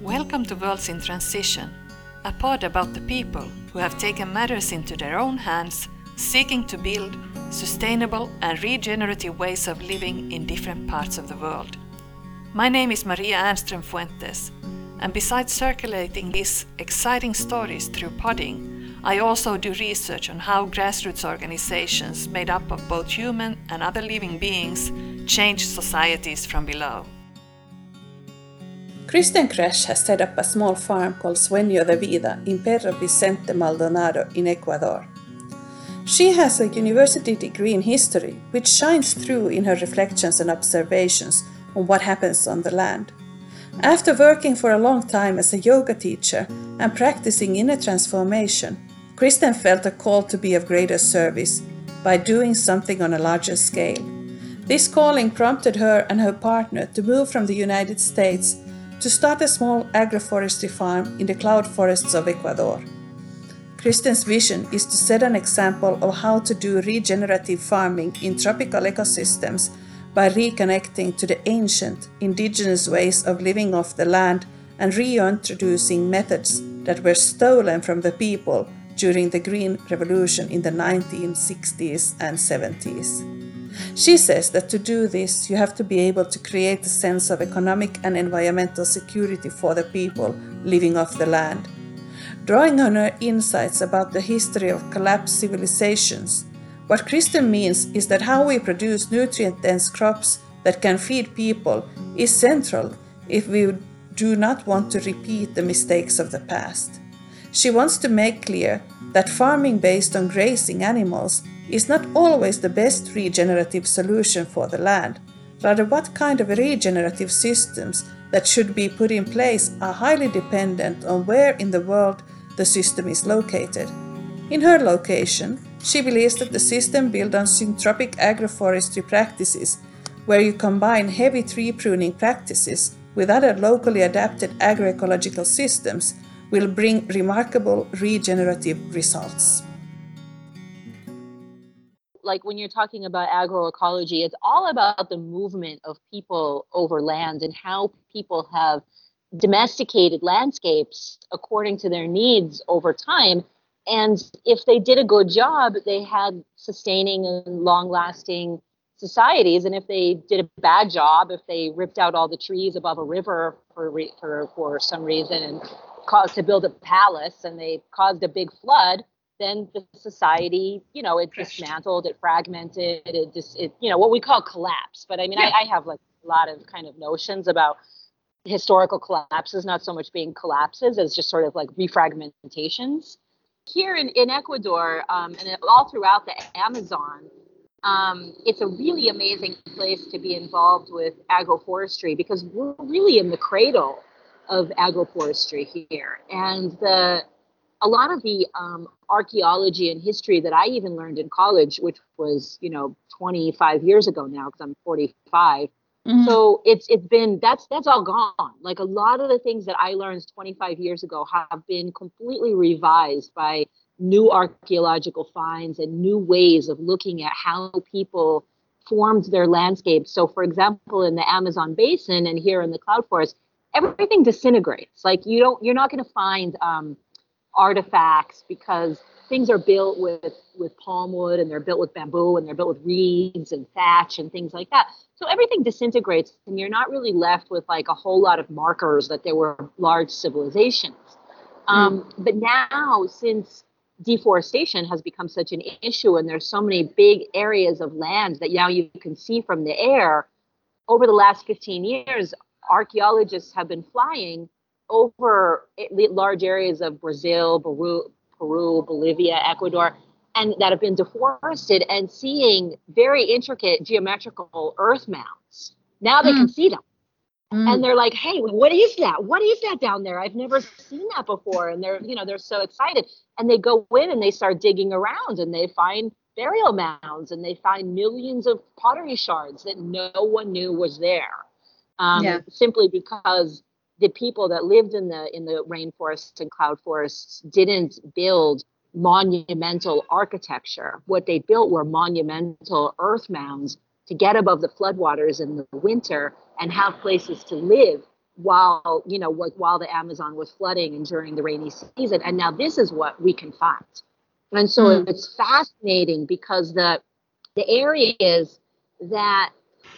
Welcome to Worlds in Transition, a pod about the people who have taken matters into their own hands, seeking to build sustainable and regenerative ways of living in different parts of the world. My name is Maria Ernström Fuentes, and besides circulating these exciting stories through podding, I also do research on how grassroots organizations made up of both human and other living beings change societies from below. Kristen Kresch has set up a small farm called Sueño de Vida in Pedro Vicente Maldonado in Ecuador. She has a university degree in history, which shines through in her reflections and observations on what happens on the land. After working for a long time as a yoga teacher and practicing inner transformation, Kristen felt a call to be of greater service by doing something on a larger scale. This calling prompted her and her partner to move from the United States to start a small agroforestry farm in the cloud forests of Ecuador. Kristen's vision is to set an example of how to do regenerative farming in tropical ecosystems by reconnecting to the ancient indigenous ways of living off the land and reintroducing methods that were stolen from the people during the Green Revolution in the 1960s and 70s. She says that to do this, you have to be able to create a sense of economic and environmental security for the people living off the land. Drawing on her insights about the history of collapsed civilizations, what Kristen means is that how we produce nutrient dense crops that can feed people is central if we do not want to repeat the mistakes of the past. She wants to make clear that farming based on grazing animals is not always the best regenerative solution for the land. Rather, what kind of regenerative systems that should be put in place are highly dependent on where in the world the system is located. In her location, she believes that the system built on syntropic agroforestry practices, where you combine heavy tree pruning practices with other locally adapted agroecological systems, will bring remarkable regenerative results like when you're talking about agroecology, it's all about the movement of people over land and how people have domesticated landscapes according to their needs over time. And if they did a good job, they had sustaining and long lasting societies. And if they did a bad job, if they ripped out all the trees above a river for, for, for some reason and caused to build a palace and they caused a big flood, then the society, you know, it dismantled, it fragmented, it just, it, you know, what we call collapse. But I mean, yeah. I, I have like a lot of kind of notions about historical collapses, not so much being collapses as just sort of like refragmentations. Here in, in Ecuador um, and all throughout the Amazon, um, it's a really amazing place to be involved with agroforestry because we're really in the cradle of agroforestry here. And the a lot of the um, archaeology and history that I even learned in college, which was, you know, 25 years ago now, because I'm 45. Mm-hmm. So it's it's been that's that's all gone. Like a lot of the things that I learned 25 years ago have been completely revised by new archaeological finds and new ways of looking at how people formed their landscapes. So, for example, in the Amazon basin and here in the cloud forest, everything disintegrates. Like you don't, you're not going to find um, artifacts because things are built with with palm wood and they're built with bamboo and they're built with reeds and thatch and things like that so everything disintegrates and you're not really left with like a whole lot of markers that there were large civilizations um, mm. but now since deforestation has become such an issue and there's so many big areas of land that now you can see from the air over the last 15 years archaeologists have been flying over large areas of Brazil, Peru, Peru, Bolivia, Ecuador, and that have been deforested and seeing very intricate geometrical earth mounds. Now they mm. can see them. Mm. And they're like, "Hey, what is that? What is that down there? I've never seen that before." And they're, you know, they're so excited. And they go in and they start digging around and they find burial mounds and they find millions of pottery shards that no one knew was there. Um, yeah. Simply because the people that lived in the in the rainforests and cloud forests didn't build monumental architecture. What they built were monumental earth mounds to get above the floodwaters in the winter and have places to live while you know while the Amazon was flooding and during the rainy season. And now this is what we can find. And so mm. it's fascinating because the the areas that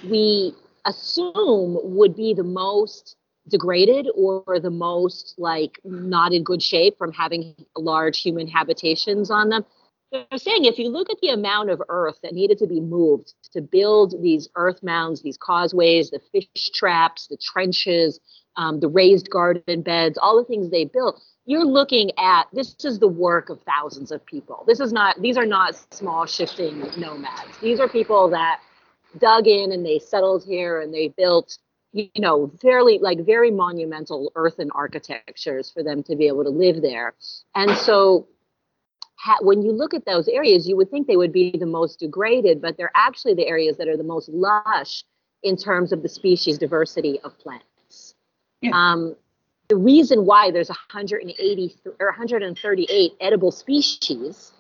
we assume would be the most degraded or the most like not in good shape from having large human habitations on them. They're saying if you look at the amount of earth that needed to be moved to build these earth mounds, these causeways, the fish traps, the trenches, um, the raised garden beds, all the things they built, you're looking at this is the work of thousands of people. This is not, these are not small shifting nomads. These are people that dug in and they settled here and they built you know fairly like very monumental earthen architectures for them to be able to live there and so ha- when you look at those areas you would think they would be the most degraded but they're actually the areas that are the most lush in terms of the species diversity of plants yeah. um, the reason why there's 180 or 138 edible species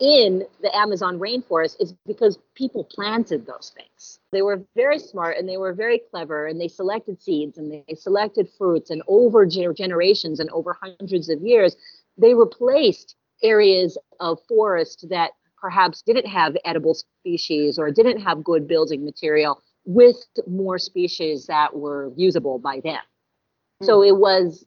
in the Amazon rainforest is because people planted those things. They were very smart and they were very clever and they selected seeds and they selected fruits and over generations and over hundreds of years, they replaced areas of forest that perhaps didn't have edible species or didn't have good building material with more species that were usable by them. Mm. So it was,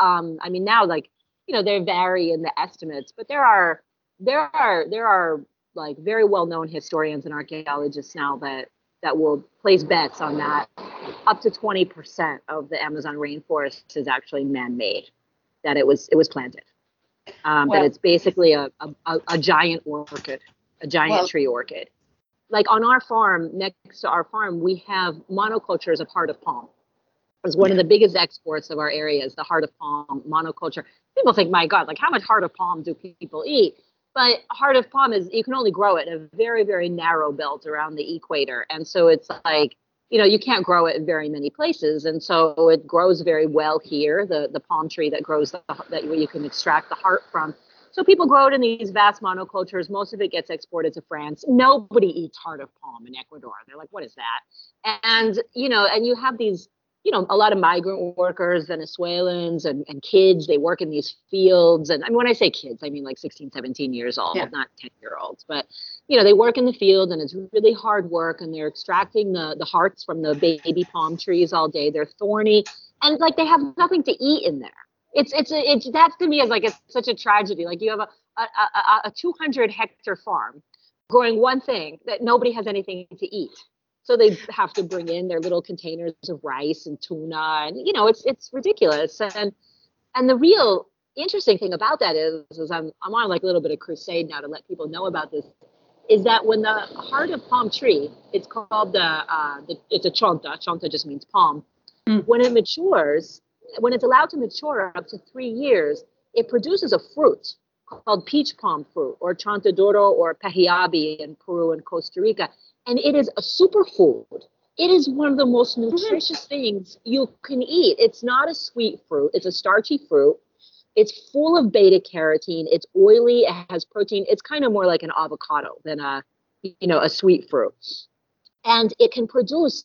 um, I mean, now like, you know, they vary in the estimates, but there are there are there are like very well known historians and archaeologists now that that will place bets on that up to 20% of the Amazon rainforest is actually man-made, that it was it was planted. Um, well, that it's basically a, a, a, giant orchid, a giant well, tree orchid. Like on our farm, next to our farm, we have monocultures of heart of palm. It's one of the biggest exports of our area is the heart of palm monoculture. People think, my God, like how much heart of palm do people eat? But heart of palm is you can only grow it in a very very narrow belt around the equator, and so it's like you know you can't grow it in very many places, and so it grows very well here. The the palm tree that grows the, that you can extract the heart from. So people grow it in these vast monocultures. Most of it gets exported to France. Nobody eats heart of palm in Ecuador. They're like, what is that? And you know, and you have these you know, a lot of migrant workers, Venezuelans and, and kids, they work in these fields. And I mean, when I say kids, I mean like 16, 17 years old, yeah. not 10 year olds. But, you know, they work in the field and it's really hard work and they're extracting the, the hearts from the baby palm trees all day. They're thorny and like they have nothing to eat in there. It's, it's, a, it's, that to me is like, it's such a tragedy. Like you have a, a, a, a 200 hectare farm growing one thing that nobody has anything to eat so they have to bring in their little containers of rice and tuna and you know it's it's ridiculous. And and the real interesting thing about that is is i'm i'm on like a little bit of crusade now to let people know about this is that when the heart of palm tree it's called the uh the, it's a chonta. Chonta just means palm. Mm. when it matures when it's allowed to mature up to three years it produces a fruit called peach palm fruit or chontaduro or pejibaye in peru and costa rica and it is a superfood. It is one of the most mm-hmm. nutritious things you can eat. It's not a sweet fruit, it's a starchy fruit. It's full of beta carotene. It's oily. It has protein. It's kind of more like an avocado than a, you know, a sweet fruit. And it can produce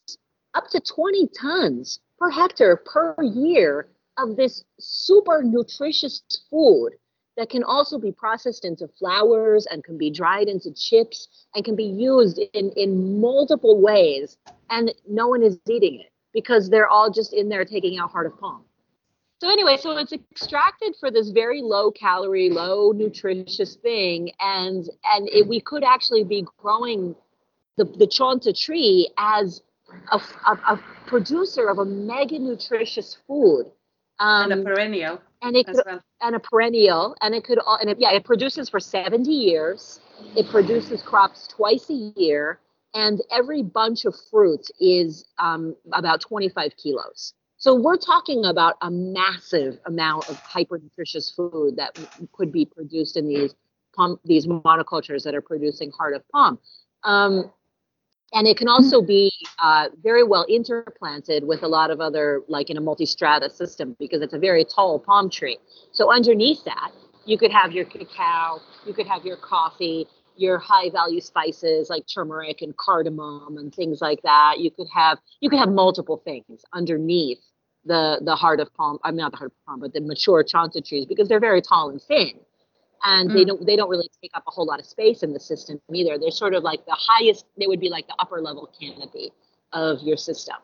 up to 20 tons per hectare per year of this super nutritious food that can also be processed into flours and can be dried into chips and can be used in, in multiple ways. And no one is eating it because they're all just in there taking out heart of palm. So anyway, so it's extracted for this very low calorie, low nutritious thing, and and it, we could actually be growing the the chonta tree as a, a, a producer of a mega nutritious food. Um, and a perennial and it could, well. and a perennial and it could all and it, yeah it produces for 70 years. It produces crops twice a year and every bunch of fruit is um, about 25 kilos. So we're talking about a massive amount of hyper nutritious food that could be produced in these palm, these monocultures that are producing heart of palm. Um, and it can also be uh, very well interplanted with a lot of other, like in a multi-strata system, because it's a very tall palm tree. So underneath that, you could have your cacao, you could have your coffee, your high value spices like turmeric and cardamom and things like that. You could have you could have multiple things underneath the the heart of palm. I'm mean, not the heart of palm, but the mature chonta trees because they're very tall and thin, and mm. they don't they don't really take up a whole lot of space in the system either. They're sort of like the highest. They would be like the upper level canopy of your system.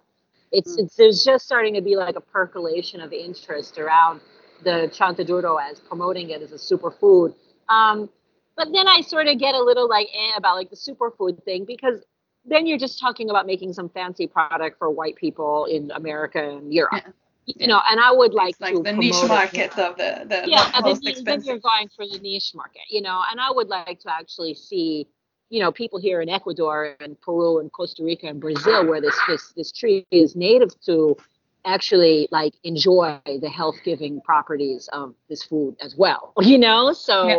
It's, mm. it's there's just starting to be like a percolation of interest around the chontaduro as promoting it as a superfood. Um, but then I sort of get a little like eh, about like the superfood thing because then you're just talking about making some fancy product for white people in America and Europe. Yeah. You know, and I would like it's like the niche market it. of the, the yeah, most the, expensive. Then you're going for the niche market, you know, and I would like to actually see, you know, people here in Ecuador and Peru and Costa Rica and Brazil where this this this tree is native to actually like enjoy the health giving properties of this food as well, you know? So yeah.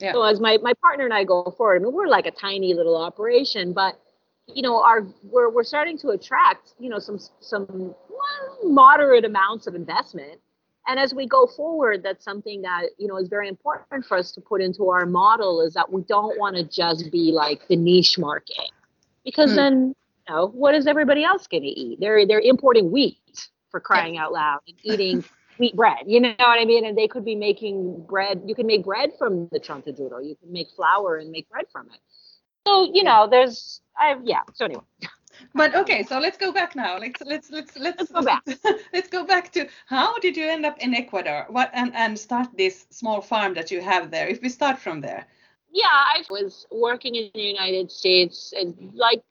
Yeah. so as my, my partner and I go forward, I mean, we're like a tiny little operation, but you know, our we're we're starting to attract, you know, some some moderate amounts of investment. And as we go forward, that's something that you know is very important for us to put into our model is that we don't want to just be like the niche market, because mm. then you know what is everybody else going to eat? They're they're importing wheat for crying out loud and eating wheat bread. You know what I mean? And they could be making bread. You can make bread from the chontaduro. You can make flour and make bread from it. So you know, there's I yeah. So anyway. But okay, so let's go back now. Let's let's let's let's, let's go back. let's go back to how did you end up in Ecuador? What and and start this small farm that you have there? If we start from there. Yeah, I was working in the United States and like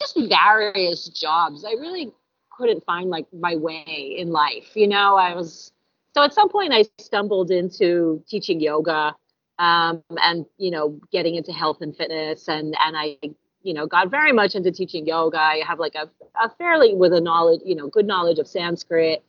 just various jobs. I really couldn't find like my way in life. You know, I was so at some point I stumbled into teaching yoga um, and you know getting into health and fitness and and I you know got very much into teaching yoga. I have like a, a fairly with a knowledge you know good knowledge of Sanskrit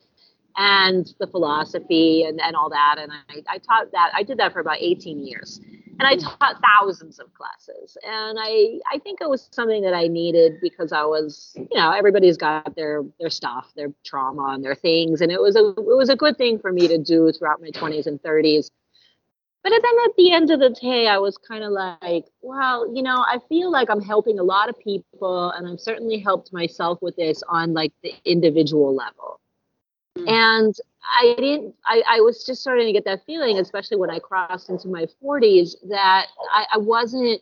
and the philosophy and, and all that and I, I taught that I did that for about 18 years and I taught thousands of classes. And I I think it was something that I needed because I was, you know, everybody's got their their stuff, their trauma and their things, and it was a it was a good thing for me to do throughout my 20s and 30s. But then at the end of the day, I was kind of like, well, you know, I feel like I'm helping a lot of people, and I've certainly helped myself with this on like the individual level. Mm. And I didn't, I, I was just starting to get that feeling, especially when I crossed into my 40s, that I, I wasn't,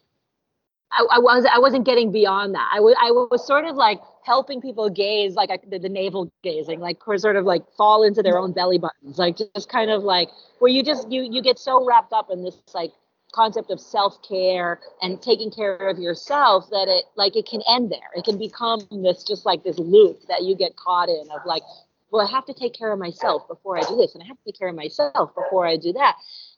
I, was, I wasn't getting beyond that. I was, I was sort of like helping people gaze, like the, the navel gazing, like sort of like fall into their own belly buttons, like just kind of like where you just, you, you get so wrapped up in this like concept of self-care and taking care of yourself that it like it can end there it can become this just like this loop that you get caught in of like well, I have to take care of myself before I do this, and I have to take care of myself before I do that.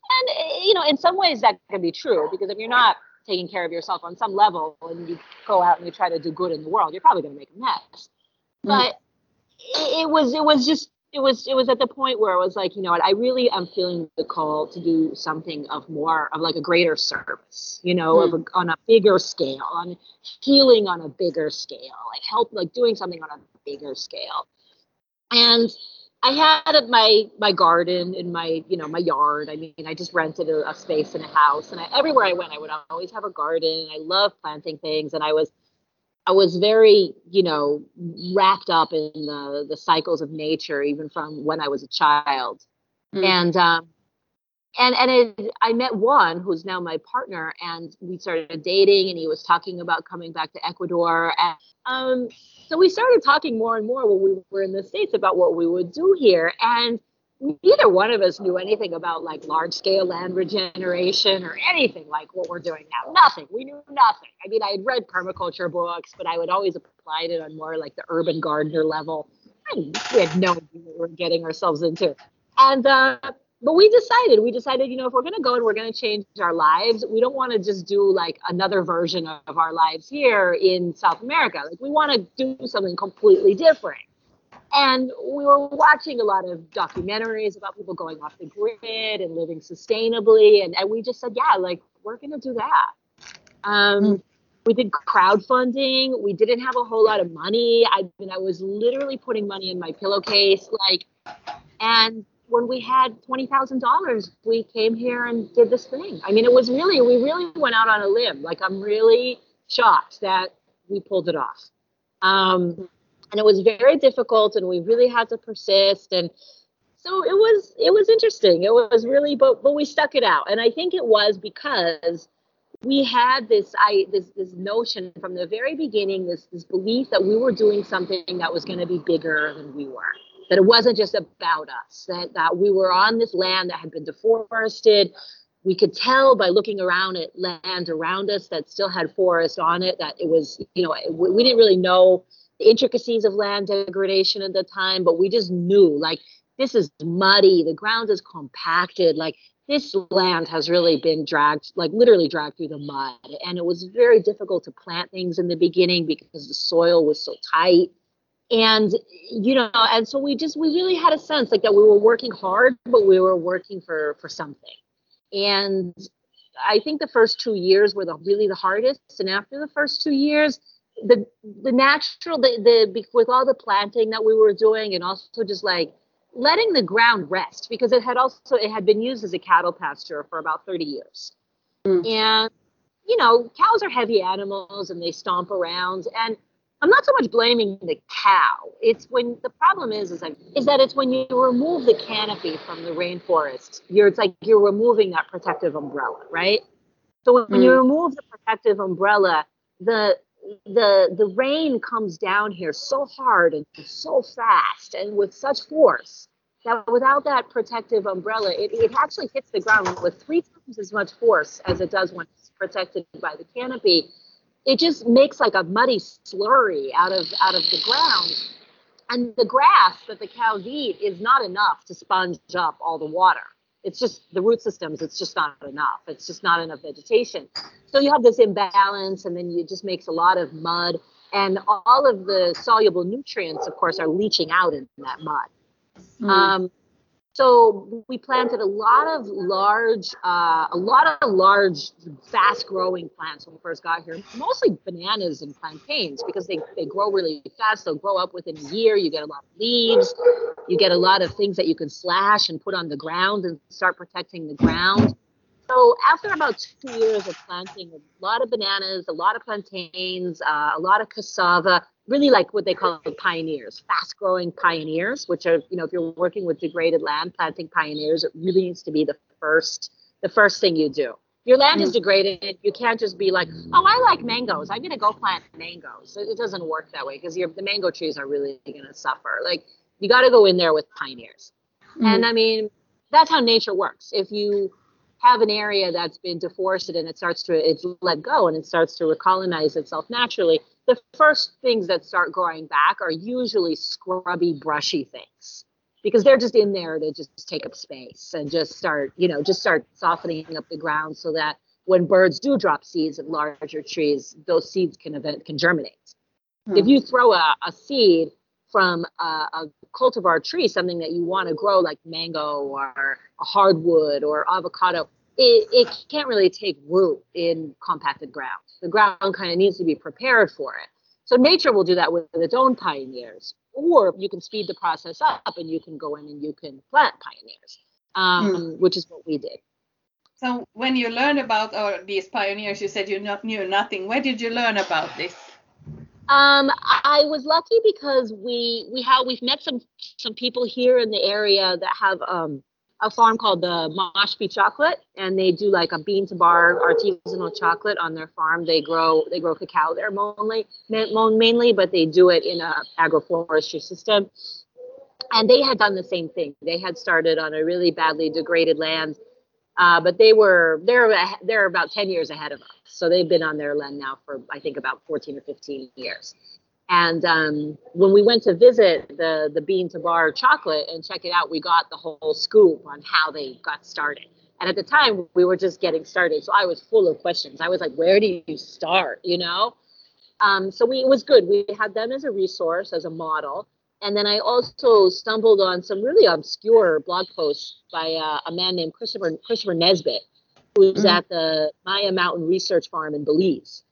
And eh, you know, in some ways that can be true because if you're not taking care of yourself on some level and you go out and you try to do good in the world, you're probably going to make a mess. Mm-hmm. But it, it was it was just it was it was at the point where it was like you know what I really am feeling the call to do something of more of like a greater service you know mm. of a, on a bigger scale on healing on a bigger scale like help like doing something on a bigger scale and I had my my garden in my you know my yard. I mean, I just rented a, a space in a house, and I, everywhere I went, I would always have a garden. I love planting things, and I was I was very you know wrapped up in the the cycles of nature, even from when I was a child. Mm. And um, and and it, I met one who's now my partner, and we started dating, and he was talking about coming back to Ecuador, and um, so we started talking more and more when we were in the States about what we would do here. And neither one of us knew anything about like large scale land regeneration or anything like what we're doing now. Nothing. We knew nothing. I mean, I had read permaculture books, but I would always apply it on more like the urban gardener level. And we had no idea what we were getting ourselves into. And uh, but we decided we decided you know if we're going to go and we're going to change our lives we don't want to just do like another version of our lives here in south america. Like we want to do something completely different. And we were watching a lot of documentaries about people going off the grid and living sustainably and, and we just said yeah like we're going to do that. Um, mm. we did crowdfunding. We didn't have a whole lot of money. I mean i was literally putting money in my pillowcase like and when we had $20,000, we came here and did this thing. I mean, it was really, we really went out on a limb. Like, I'm really shocked that we pulled it off. Um, and it was very difficult and we really had to persist and so it was it was interesting it was really but but we stuck it out and i think it was because we had this i this this notion from the very beginning this this belief that we were doing something that was going to be bigger than we were that it wasn't just about us that that we were on this land that had been deforested. We could tell by looking around at land around us that still had forest on it that it was you know we didn't really know the intricacies of land degradation at the time but we just knew like this is muddy the ground is compacted like this land has really been dragged like literally dragged through the mud. And it was very difficult to plant things in the beginning because the soil was so tight and you know and so we just we really had a sense like that we were working hard but we were working for for something. And i think the first two years were the really the hardest. And after the first two years the the natural the, the with all the planting that we were doing and also just like letting the ground rest because it had also it had been used as a cattle pasture for about 30 years. Mm. and you know cows are heavy animals and they stomp around. And i'm not so much blaming the cow it's when the problem is is, like, is that it's when you remove the canopy from the rainforest you're it's like you're removing that protective umbrella right so when mm. you remove the protective umbrella the the the rain comes down here so hard and so fast and with such force that without that protective umbrella, it, it actually hits the ground with three times as much force as it does when it's protected by the canopy. It just makes like a muddy slurry out of out of the ground. And the grass that the cows eat is not enough to sponge up all the water. It's just the root systems it's just not enough. It's just not enough vegetation. So you have this imbalance and then it just makes a lot of mud. And all of the soluble nutrients of course are leaching out in that mud. Mm. um, so we planted a lot of large, uh, a lot of large, fast-growing plants when we first got here. Mostly bananas and plantains because they, they grow really fast. They'll grow up within a year. You get a lot of leaves. You get a lot of things that you can slash and put on the ground and start protecting the ground. So after about two years of planting a lot of bananas, a lot of plantains, uh, a lot of cassava, really like what they call pioneers, fast growing pioneers, which are, you know, if you're working with degraded land, planting pioneers, it really needs to be the first, the first thing you do. Your land is mm. degraded. You can't just be like, oh, I like mangoes. I'm going to go plant mangoes. It, doesn't work that way because the mango trees are really going to suffer. Like you got to go in there with pioneers. Mm-hmm. And I mean, that's how nature works. If you have an area that's been deforested and it starts to it's let go and it starts to recolonize itself naturally, the first things that start growing back are usually scrubby, brushy things because they're just in there to just take up space and just start, you know, just start softening up the ground so that when birds do drop seeds of larger trees, those seeds can event can germinate. Hmm. If you throw a, a seed from a, a, cultivar tree, something that you want to grow like mango or a hardwood or avocado, it, it can't really take root in compacted ground. The ground kind of needs to be prepared for it. So nature will do that with its own pioneers, or you can speed the process up and you can go in and you can plant pioneers, um, mm. which is what we did. So when you learned about these pioneers, you said you not, knew nothing. Where did you learn about this? Um, I was lucky because we we have we've met some some people here in the area that have um, a farm called the Mashpi Chocolate, and they do like a bean to bar artisanal chocolate on their farm. They grow they grow cacao there mainly, mainly, but they do it in a agroforestry system. And they had done the same thing. They had started on a really badly degraded land, uh, but they were they're they're about 10 years ahead of us. So they've been on their land now for I think about 14 or 15 years. And um, when we went to visit the the bean to bar chocolate and check it out, we got the whole scoop on how they got started. And at the time, we were just getting started, so I was full of questions. I was like, "Where do you start?" You know. Um, so we, it was good. We had them as a resource, as a model. And then I also stumbled on some really obscure blog posts by uh, a man named Christopher Christopher Nesbitt, who's mm-hmm. at the Maya Mountain Research Farm in Belize.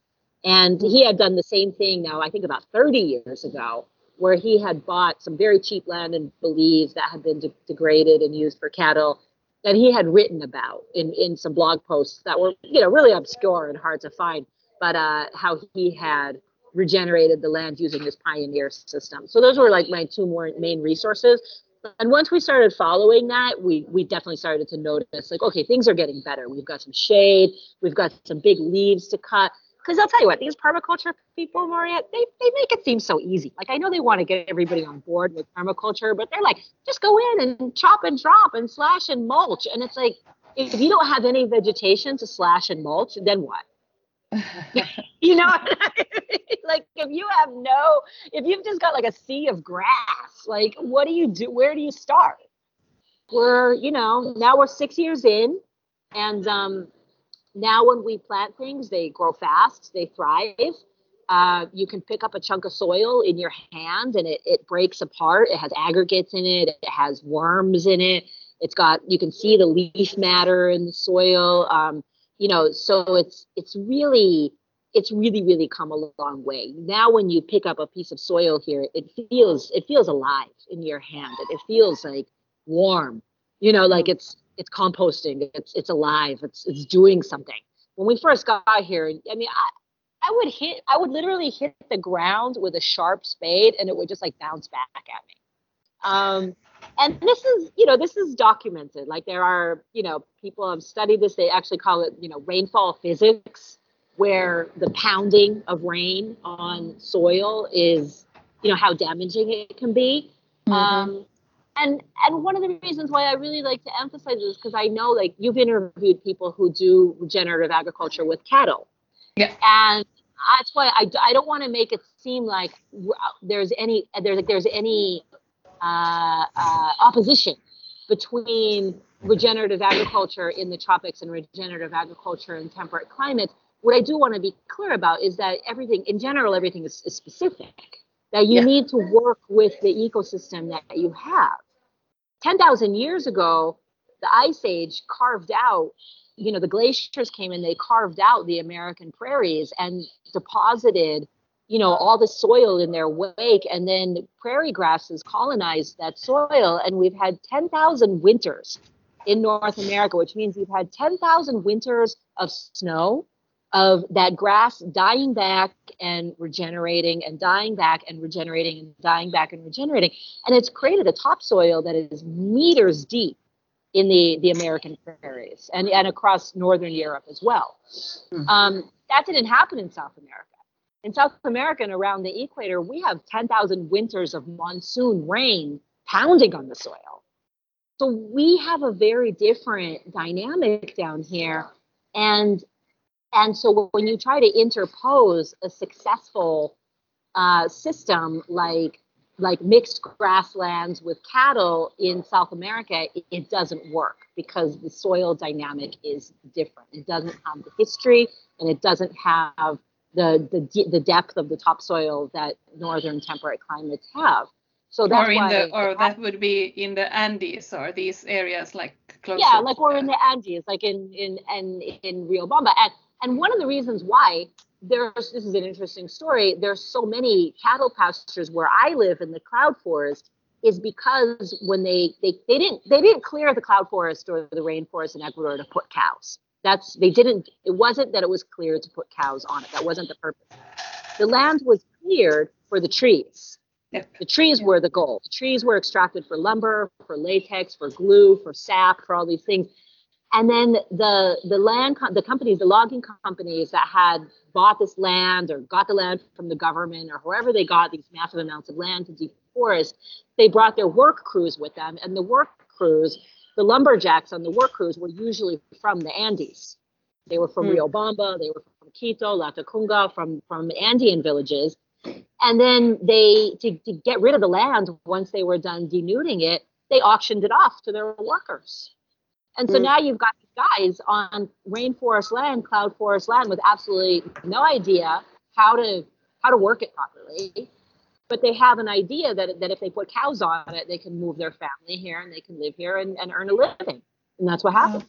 And he had done the same thing now, I think about 30 years ago, where he had bought some very cheap land in Belize that had been de- degraded and used for cattle that he had written about in, in some blog posts that were, you know, really obscure and hard to find, but uh, how he had regenerated the land using this pioneer system. So those were like my two more main resources. And once we started following that, we we definitely started to notice like, okay, things are getting better. We've got some shade, we've got some big leaves to cut. Because I'll tell you what, these permaculture people, Maria, they, they make it seem so easy. Like I know they want to get everybody on board with permaculture, but they're like, just go in and chop and drop and slash and mulch. And it's like, if you don't have any vegetation to slash and mulch, then what? you know, like if you have no, if you've just got like a sea of grass, like what do you do? Where do you start? We're, you know, now we're six years in, and um, now when we plant things, they grow fast, they thrive. Uh, you can pick up a chunk of soil in your hand and it, it breaks apart. It has aggregates in it, it has worms in it. It's got, you can see the leaf matter in the soil. Um, you know so it's it's really it's really really come a long way now when you pick up a piece of soil here it feels it feels alive in your hand it, it feels like warm you know like it's it's composting it's it's alive it's it's doing something when we first got here i mean i I would hit, I would literally hit the ground with a sharp spade and it would just like bounce back at me. Um, and this is you know this is documented like there are you know people have studied this they actually call it you know rainfall physics where the pounding of rain on soil is you know how damaging it can be mm-hmm. um, and and one of the reasons why i really like to emphasize this because i know like you've interviewed people who do regenerative agriculture with cattle yeah and that's why i, I don't want to make it seem like there's any there's like there's any uh, uh, opposition between regenerative agriculture in the tropics and regenerative agriculture in temperate climates. What I do want to be clear about is that everything, in general, everything is, is specific. That you yeah. need to work with the ecosystem that you have. 10,000 years ago, the Ice Age carved out, you know, the glaciers came and they carved out the American prairies and deposited you know all the soil in their wake and then prairie grasses colonized that soil and we've had 10,000 winters in North America which means we've had 10,000 winters of snow of that grass dying back and regenerating and dying back and regenerating and dying back and regenerating and it's created a topsoil that is meters deep in the the American prairies and and across northern Europe as well mm-hmm. um, that didn't happen in South America in South America and around the equator, we have 10,000 winters of monsoon rain pounding on the soil. So we have a very different dynamic down here. And and so when you try to interpose a successful uh, system like like mixed grasslands with cattle in South America, it, it, doesn't work because the soil dynamic is different. It doesn't have the history and it doesn't have the the the depth of the topsoil that northern temperate climates have. So that's or in why the, or that would be in the Andes or these areas like close. Yeah, like or in the Andes, like in in and in, in Riobamba. And and one of the reasons why there's this is an interesting story. There's so many cattle pastures where I live in the cloud forest is because when they they they didn't they didn't clear the cloud forest or the rainforest in Ecuador to put cows. That's they didn't. It wasn't that it was clear to put cows on it. That wasn't the purpose. The land was cleared for the trees. Yep. The trees were the goal. The trees were extracted for lumber, for latex, for glue, for sap, for all these things. And then the the land the companies, the logging companies that had bought this land or got the land from the government or whoever they got these massive amounts of land to deforest, they brought their work crews with them, and the work crews the lumberjacks on the work crews were usually from the Andes. They were from mm. Riobamba, they were from Quito, Latacunga, from from Andean villages. And then they to, to get rid of the land once they were done denuding it, they auctioned it off to their workers. And so mm. now you've got guys on rainforest land, cloud forest land with absolutely no idea how to how to work it properly but they have an idea that, that if they put cows on it, they can move their family here and they can live here and, and earn a living. And that's what happened.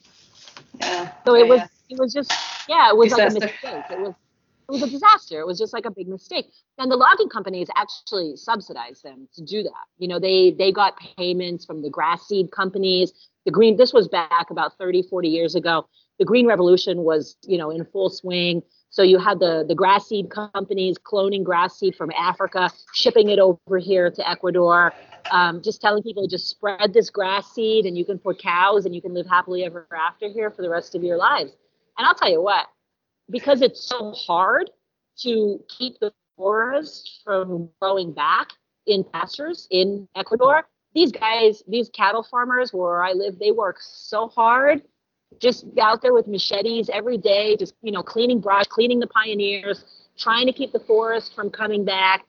Yeah. So it was it was just yeah, it was disaster. like a mistake. It was it was a disaster. It was just like a big mistake. And the logging companies actually subsidized them to do that. You know, they they got payments from the grass seed companies. The green this was back about 30, 40 years ago. The green revolution was, you know, in full swing So you have the the grass seed companies cloning grass seed from Africa, shipping it over here to Ecuador. Um, just telling people just spread this grass seed and you can put cows and you can live happily ever after here for the rest of your lives. And I'll tell you what, because it's so hard to keep the forest from growing back in pastures in Ecuador, these guys, these cattle farmers where I live, they work so hard, just out there with machetes every day, just you know, cleaning brush, cleaning the pioneers, trying to keep the forest from coming back.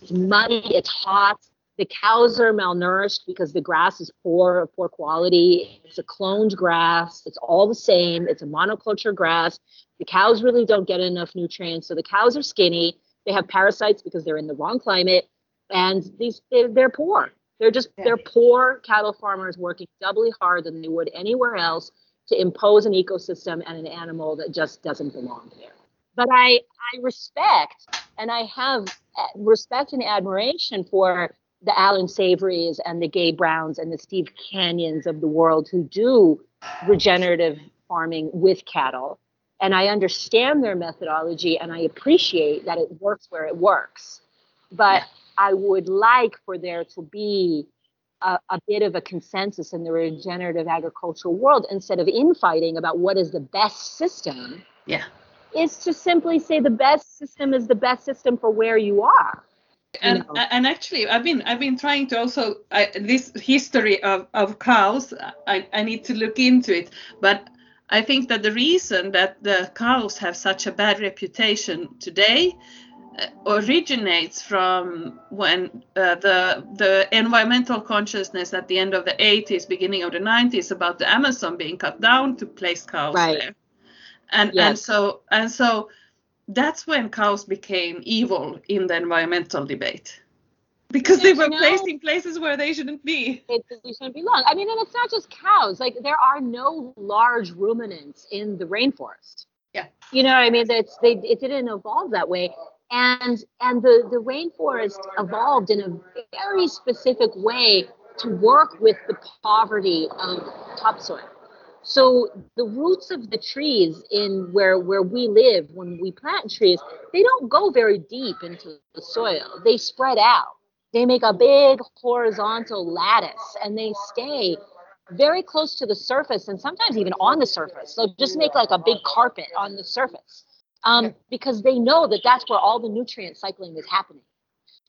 It's muddy, it's hot. The cows are malnourished because the grass is poor, poor quality. It's a cloned grass. It's all the same. It's a monoculture grass. The cows really don't get enough nutrients, so the cows are skinny. They have parasites because they're in the wrong climate, and these they're, they're poor. They're just yeah. they're poor cattle farmers working doubly hard than they would anywhere else to impose an ecosystem and an animal that just doesn't belong there. But I I respect and I have uh, respect and admiration for the Alan Saverys and the Gabe Browns and the Steve Canyons of the world who do regenerative farming with cattle. And I understand their methodology and I appreciate that it works where it works. But yeah. I would like for there to be a, a, bit of a consensus in the regenerative agricultural world instead of infighting about what is the best system. Yeah. Is to simply say the best system is the best system for where you are. And know? and actually, I've been I've been trying to also I, this history of, of cows. I, I need to look into it, but I think that the reason that the cows have such a bad reputation today uh, originates from when uh, the the environmental consciousness at the end of the 80s, beginning of the 90s, about the Amazon being cut down to place cows right. there, and yes. and so and so that's when cows became evil in the environmental debate because they were you know, placed in places where they shouldn't be. It, they shouldn't belong. I mean, and it's not just cows. Like there are no large ruminants in the rainforest. Yeah. You know what I mean? That's they it didn't evolve that way and and the the rainforest evolved in a very specific way to work with the poverty of topsoil. So the roots of the trees in where where we live when we plant trees they don't go very deep into the soil. They spread out. They make a big horizontal lattice and they stay very close to the surface and sometimes even on the surface. So just make like a big carpet on the surface um, because they know that that's where all the nutrient cycling is happening.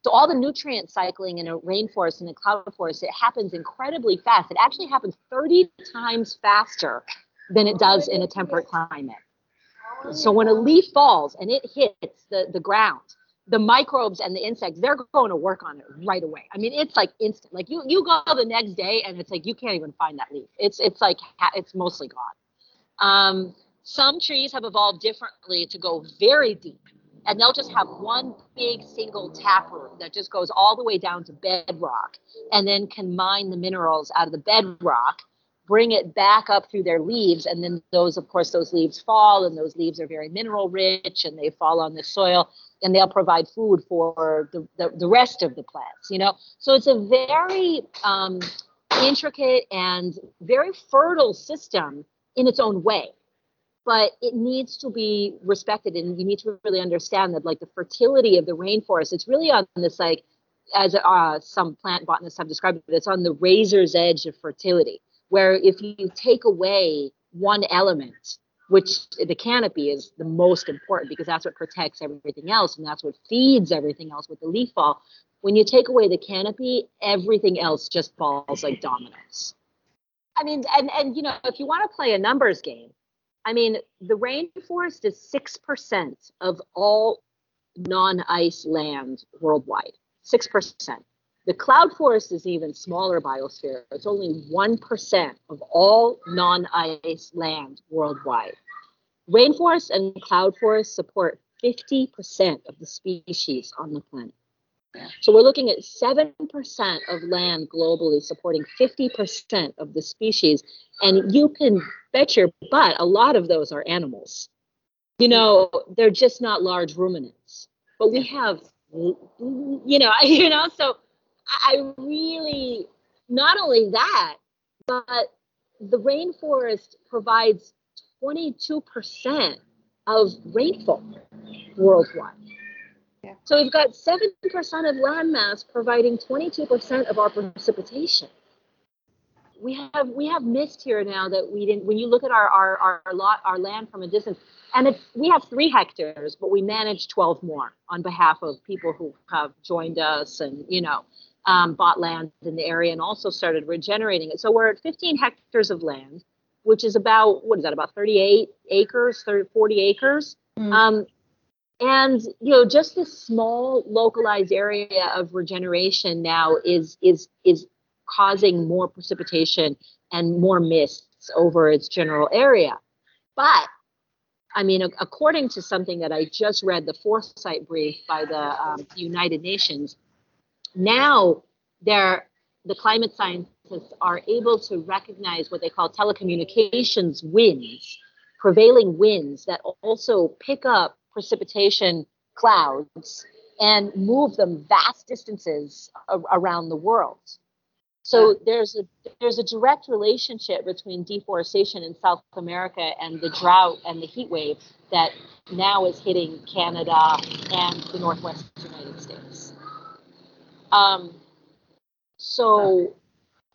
So all the nutrient cycling in a rainforest and a cloud forest, it happens incredibly fast. It actually happens 30 times faster than it does in a temperate climate. So when a leaf falls and it hits the, the ground, the microbes and the insects, they're going to work on it right away. I mean, it's like instant. Like you, you go the next day and it's like you can't even find that leaf. It's it's like it's mostly gone. Um, some trees have evolved differently to go very deep, and they'll just have one big single taproot that just goes all the way down to bedrock and then can mine the minerals out of the bedrock bring it back up through their leaves and then those of course those leaves fall and those leaves are very mineral rich and they fall on the soil and they'll provide food for the, the, the rest of the plants you know? So it's a very um, intricate and very fertile system in its own way but it needs to be respected and you need to really understand that like the fertility of the rainforest it's really on this like as uh, some plant botanists have described it it's on the razor's edge of fertility where if you take away one element which the canopy is the most important because that's what protects everything else and that's what feeds everything else with the leaf fall when you take away the canopy everything else just falls like dominoes. I mean and and you know if you want to play a numbers game I mean, the rainforest is 6% of all non ice land worldwide. 6%. The cloud forest is even smaller biosphere. It's only 1% of all non ice land worldwide. Rainforests and cloud forests support 50% of the species on the planet. So we're looking at 7% of land globally supporting 50% of the species. And you can bet your butt a lot of those are animals. You know, they're just not large ruminants. But we have, you know, you know, so I really, not only that, but the rainforest provides 22% of rainfall worldwide. Yeah. So we've got 7% of landmass providing 22% of our precipitation. We have we have mist here now that we didn't when you look at our our, our lot our land from a distance and it's we have three hectares but we manage 12 more on behalf of people who have joined us and you know um, bought land in the area and also started regenerating it so we're at 15 hectares of land which is about what is that about 38 acres 30 40 acres Mm. um, and you know just this small localized area of regeneration now is is is causing more precipitation and more mists over its general area. But i mean according to something that i just read the foresight brief by the um, united nations now they're the climate scientists are able to recognize what they call teleconnections winds prevailing winds that also pick up precipitation clouds and move them vast distances around the world. So there's a there's a direct relationship between deforestation in South America and the drought and the heat wave that now is hitting Canada and the Northwest United States. Um, so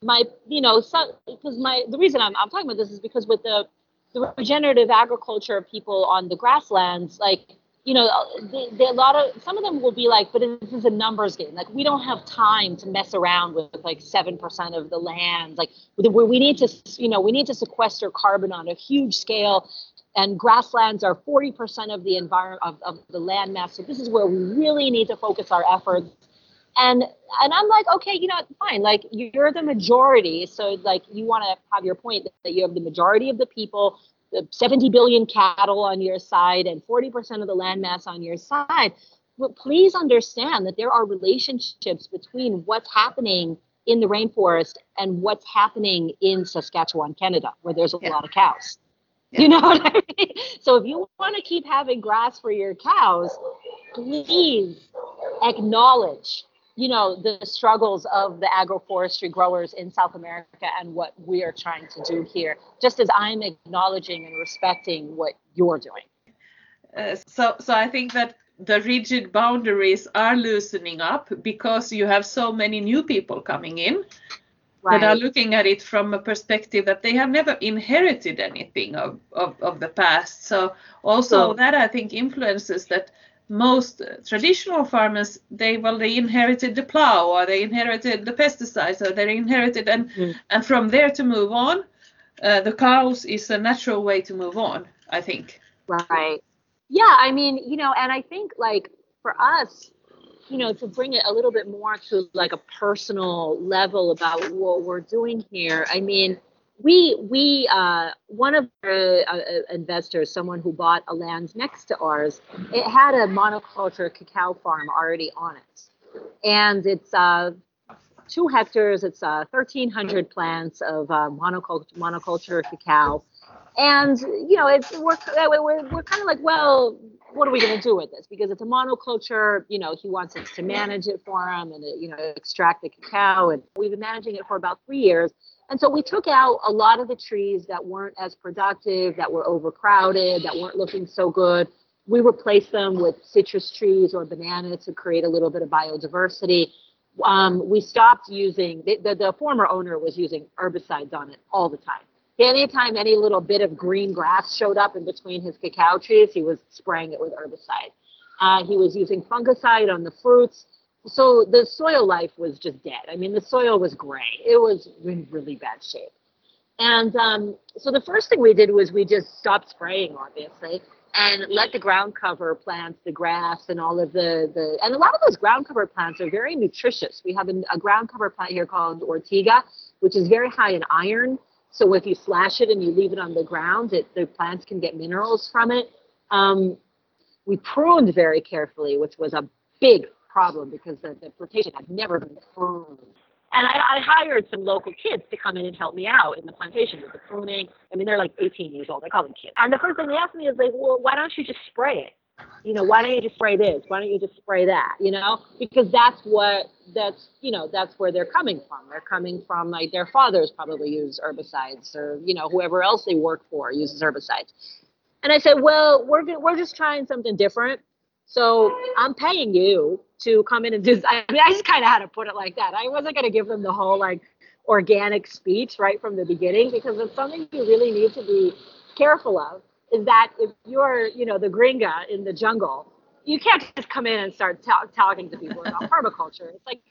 my you know so because my the reason I'm, I'm talking about this is because with the the regenerative agriculture people on the grasslands like you know they, they, a lot of some of them will be like but this is a numbers game. Like we don't have time to mess around with like 7% of the land. Like we, need to you know we need to sequester carbon on a huge scale and grasslands are 40% of the environment of, of the land mass so this is where we really need to focus our efforts and and i'm like okay you know fine like you're the majority so like you want to have your point that you have the majority of the people the 70 billion cattle on your side and 40% of the land mass on your side but please understand that there are relationships between what's happening in the rainforest and what's happening in saskatchewan canada where there's a Yeah. lot of cows Yeah. you know what i mean so if you want to keep having grass for your cows please acknowledge you know the struggles of the agroforestry growers in South America and what we are trying to do here just as I'm acknowledging and respecting what you're doing Uh, so, so I think that the rigid boundaries are loosening up because you have so many new people coming in that are looking at it from a perspective that they have never inherited anything of, of, of the past. So also So- that I think influences that most uh, traditional farmers they well they inherited the plow or they inherited the pesticides or they inherited and Mm. and from there to move on uh, the cows is a natural way to move on I think. Right. Yeah, I mean, you know, and I think like for us, you know, to bring it a little bit more to like a personal level about what we're doing here. I mean, we we uh, one of the uh, uh, investors, someone who bought a land next to ours, it had a monoculture cacao farm already on it, and it's uh, two hectares. It's uh, 1,300 plants of uh, monoculture monoculture cacao. And you know it's we're we're, we're kind of like well what are we going to do with this? Because it's a monoculture you know he wants us to manage it for him and uh, you know extract the cacao. And we've been managing it for about three years and so we took out a lot of the trees that weren't as productive that were overcrowded that weren't looking so good we replaced them with citrus trees or banana to create a little bit of biodiversity um, we stopped using the, the, the former owner was using herbicides on it all the time anytime any little bit of green grass showed up in between his cacao trees, he was spraying it with herbicide. Uh, he was using fungicide on the fruits. So the soil life was just dead. I mean, the soil was gray. It was in really bad shape. And um, so the first thing we did was we just stopped spraying, obviously, and let the ground cover plants, the grass, and all of the the. And a lot of those ground cover plants are very nutritious. We have a, a ground cover plant here called Ortiga, which is very high in iron. So if you slash it and you leave it on the ground, it, the plants can get minerals from it. Um, we pruned very carefully, which was a big problem because the, the plantation had never been pruned. And I, I hired some local kids to come in and help me out in the plantation with the pruning. I mean, they're like 18 years old. I call them kids. And the first thing they asked me is like, well, why don't you just spray it? You know, why don't you just spray this? Why don't you just spray that? You know, because that's what that's you know that's where they're coming from. They're coming from like their fathers probably use herbicides or you know whoever else they work for uses herbicides. And I said, well, we're we're just trying something different. So I'm paying you to come in and just, I mean, I just kind of had to put it like that. I wasn't going to give them the whole like organic speech right from the beginning because it's something you really need to be careful of. Is that if you're, you know, the gringa in the jungle, you can't just come in and start t- talking to people about permaculture. It's like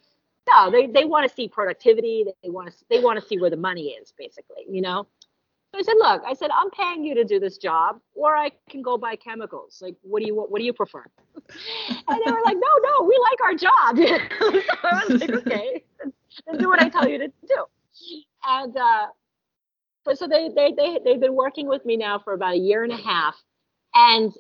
no, they, they want to see productivity. They want to they want to see where the money is, basically. You know. I said, look, I said, I'm paying you to do this job, or I can go buy chemicals. Like, what do you what do you prefer? and they were like, no, no, we like our job. so I was like, okay, then do what I tell you to do. And uh, but so they they they they've been working with me now for about a year and a half, and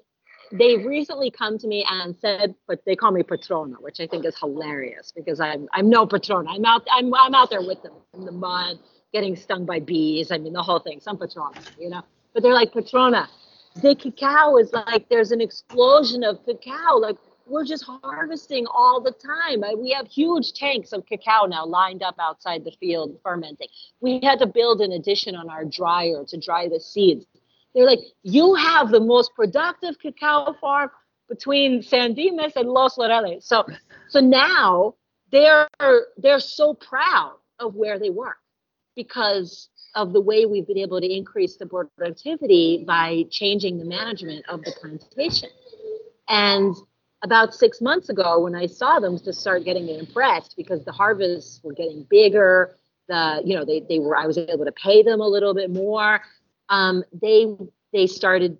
they've recently come to me and said, but they call me Patrona, which I think is hilarious because I'm I'm no Patrona. I'm out I'm I'm out there with them in the mud, getting stung by bees. I mean the whole thing. Some Patrona, you know. But they're like Patrona. The cacao is like there's an explosion of cacao. Like we're just harvesting all the time. We have huge tanks of cacao now lined up outside the field fermenting. We had to build an addition on our dryer to dry the seeds they're like, you have the most productive cacao farm between San Dimas and Los Laureles. So, so now they're they're so proud of where they work because of the way we've been able to increase the productivity by changing the management of the plantation. And about six months ago, when I saw them to start getting impressed because the harvests were getting bigger, the you know they they were I was able to pay them a little bit more um, they they started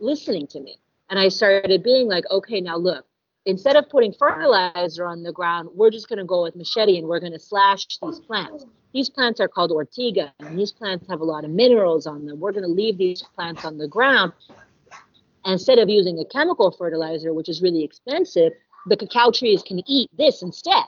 listening to me, and I started being like, okay, now look, instead of putting fertilizer on the ground, we're just going to go with machete and we're going to slash these plants. These plants are called ortiga, and these plants have a lot of minerals on them. We're going to leave these plants on the ground. Instead of using a chemical fertilizer, which is really expensive, the cacao trees can eat this instead.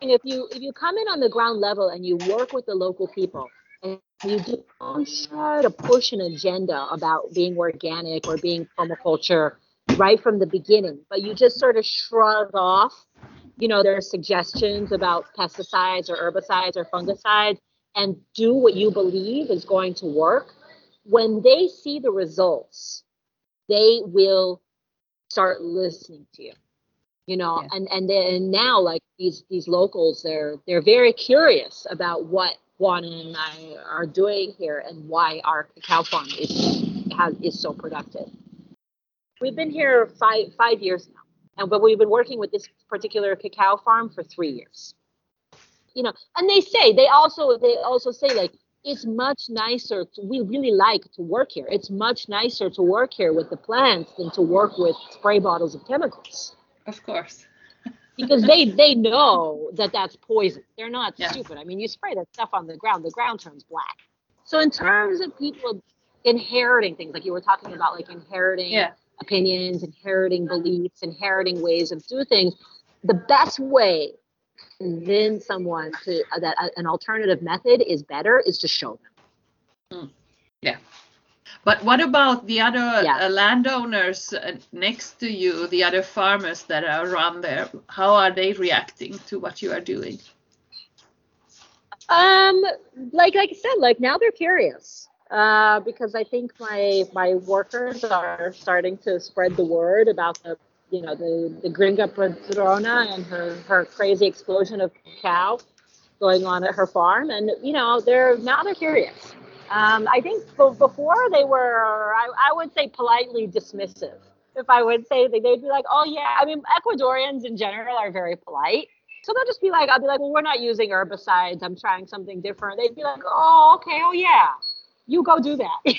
And if you if you come in on the ground level and you work with the local people and you don't try to push an agenda about being organic or being permaculture right from the beginning, but you just sort of shrug off, you know, their suggestions about pesticides or herbicides or fungicides and do what you believe is going to work. When they see the results, they will start listening to you you know yeah. and and then now like these these locals they're they're very curious about what Juan and I are doing here and why our cacao farm is has, is so productive. We've been here five five years now, and but we've been working with this particular cacao farm for three years. You know, and they say they also they also say like it's much nicer. To, we really like to work here. It's much nicer to work here with the plants than to work with spray bottles of chemicals. Of course because they they know that that's poison. They're not yeah. stupid. I mean, you spray that stuff on the ground, the ground turns black. So in terms of people inheriting things, like you were talking about, like inheriting yeah. Opinions, inheriting beliefs, inheriting ways of doing things, the best way to convince someone to uh, that uh, an alternative method is better is to show them. Mm. Yeah. But what about the other yeah. uh, landowners uh, next to you, the other farmers that are around there? How are they reacting to what you are doing? Um, like like I said, like now they're curious. Uh, because I think my my workers are starting to spread the word about the you know the the Gringa Patrona and her her crazy explosion of cow going on at her farm, and you know they're now they're curious. Um, I think before they were, I, I, would say, politely dismissive. If I would say that they'd be like, oh, yeah. I mean, Ecuadorians in general are very polite. So they'll just be like, I'll be like, well, we're not using herbicides. I'm trying something different. They'd be like, oh, okay. Oh, yeah. You go do that.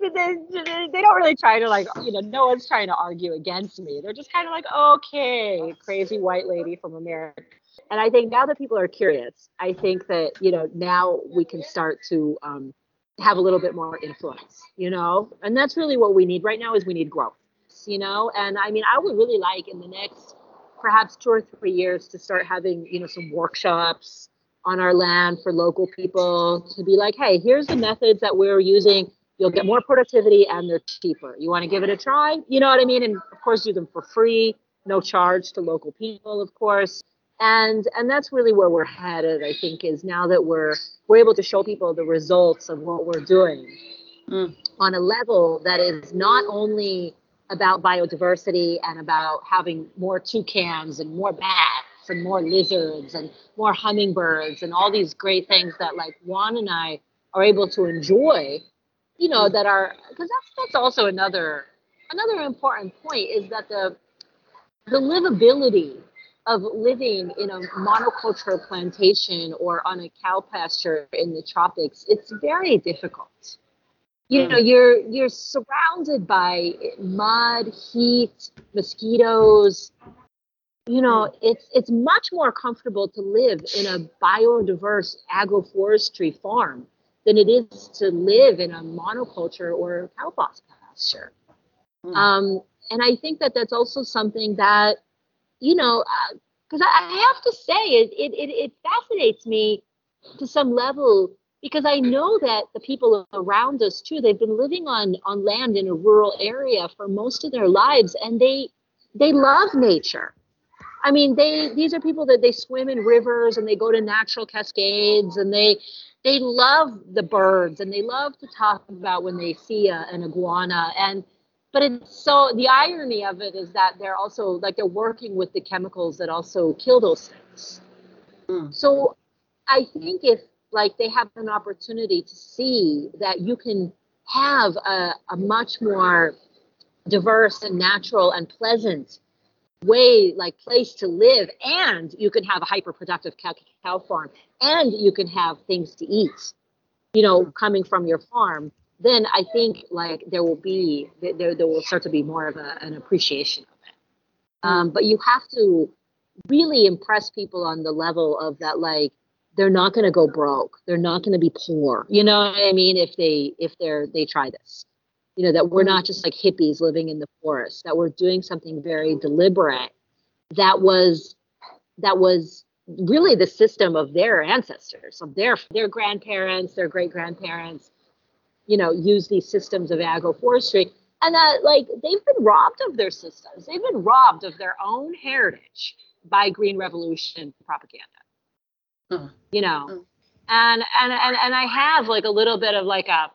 they, don't really try to like you know no one's trying to argue against me they're just kind of like okay crazy white lady from america and I think now that people are curious, I think that you know now we can start to um, have a little bit more influence, you know, and that's really what we need right now is we need growth, you know. And I mean, I would really like in the next perhaps two or three years to start having you know some workshops on our land for local people to be like, hey, here's the methods that we're using. You'll get more productivity and they're cheaper. You want to give it a try? You know what I mean? And of course, do them for free, no charge to local people, of course and and that's really where we're headed i think is now that we're we're able to show people the results of what we're doing mm. on a level that is not only about biodiversity and about having more toucans and more bats and more lizards and more hummingbirds and all these great things that like juan and i are able to enjoy you know that are because that's that's also another another important point is that the the livability of living in a monoculture plantation or on a cow pasture in the tropics, it's very difficult. You know, mm. you're you're surrounded by mud, heat, mosquitoes. You know, hmm. it's it's much more comfortable to live in a biodiverse agroforestry farm than it is to live in a monoculture or cow pasture. Mm. Um, and I think that that's also something that you know, because uh, I, I have to say, it, it, it, it fascinates me to some level because I know that the people around us too, they've been living on, on land in a rural area for most of their lives and they, they love nature. I mean, they these are people that they swim in rivers and they go to natural cascades and they they love the birds and they love to talk about when they see a, an iguana and but it's so the irony of it is that they're also like they're working with the chemicals that also kill those things. Mm. So I think if like they have an opportunity to see that you can have a, a much more diverse and natural and pleasant way like place to live and you can have a hyper productive cow, farm and you can have things to eat you know coming from your farm then I think like there will be there there will start to be more of a, an appreciation of it. Um, but you have to really impress people on the level of that like they're not going to go broke. They're not going to be poor. You know what i mean? If they if they're they try this you know that we're not just like hippies living in the forest that we're doing something very deliberate that was that was really the system of their ancestors of their their grandparents their great grandparents you know, use these systems of agroforestry. And that, like, they've been robbed of their systems. They've been robbed of their own heritage by Green Revolution propaganda. Uh-huh. You know, uh-huh. and and and and I have like a little bit of like a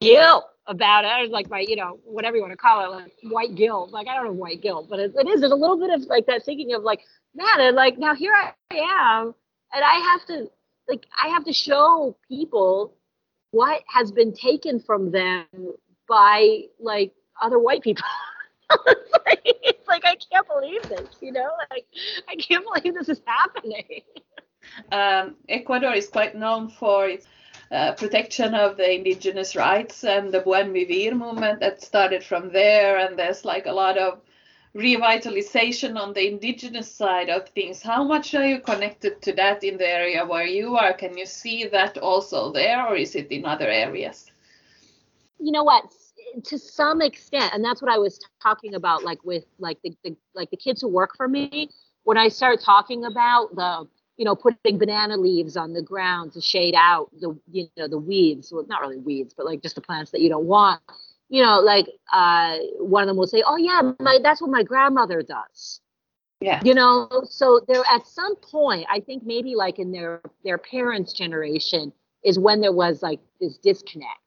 guilt about it, I was like my, you know, whatever you want to call it, like white guilt. Like I don't know white guilt, but it, it is. There's a little bit of like that thinking of like, man, and like now here I am, and I have to like I have to show people what has been taken from them by like other white people. it's, like, I can't believe this, you know, like I can't believe this is happening. Um, Ecuador is quite known for its uh, protection of the indigenous rights and the Buen Vivir movement that started from there. And there's like a lot of revitalization on the indigenous side of things. How much are you connected to that in the area where you are? Can you see that also there, or is it in other areas? You know what? To some extent, and that's what I was talking about, like with like the, the like the kids who work for me. When I start talking about the you know, putting banana leaves on the ground to shade out the, you know, the weeds. Well, not really weeds, but like just the plants that you don't want you know, like uh, one of them will say, "Oh yeah, my that's what my grandmother does." Yeah. You know, so there at some point, I think maybe like in their their parents' generation is when there was like this disconnect.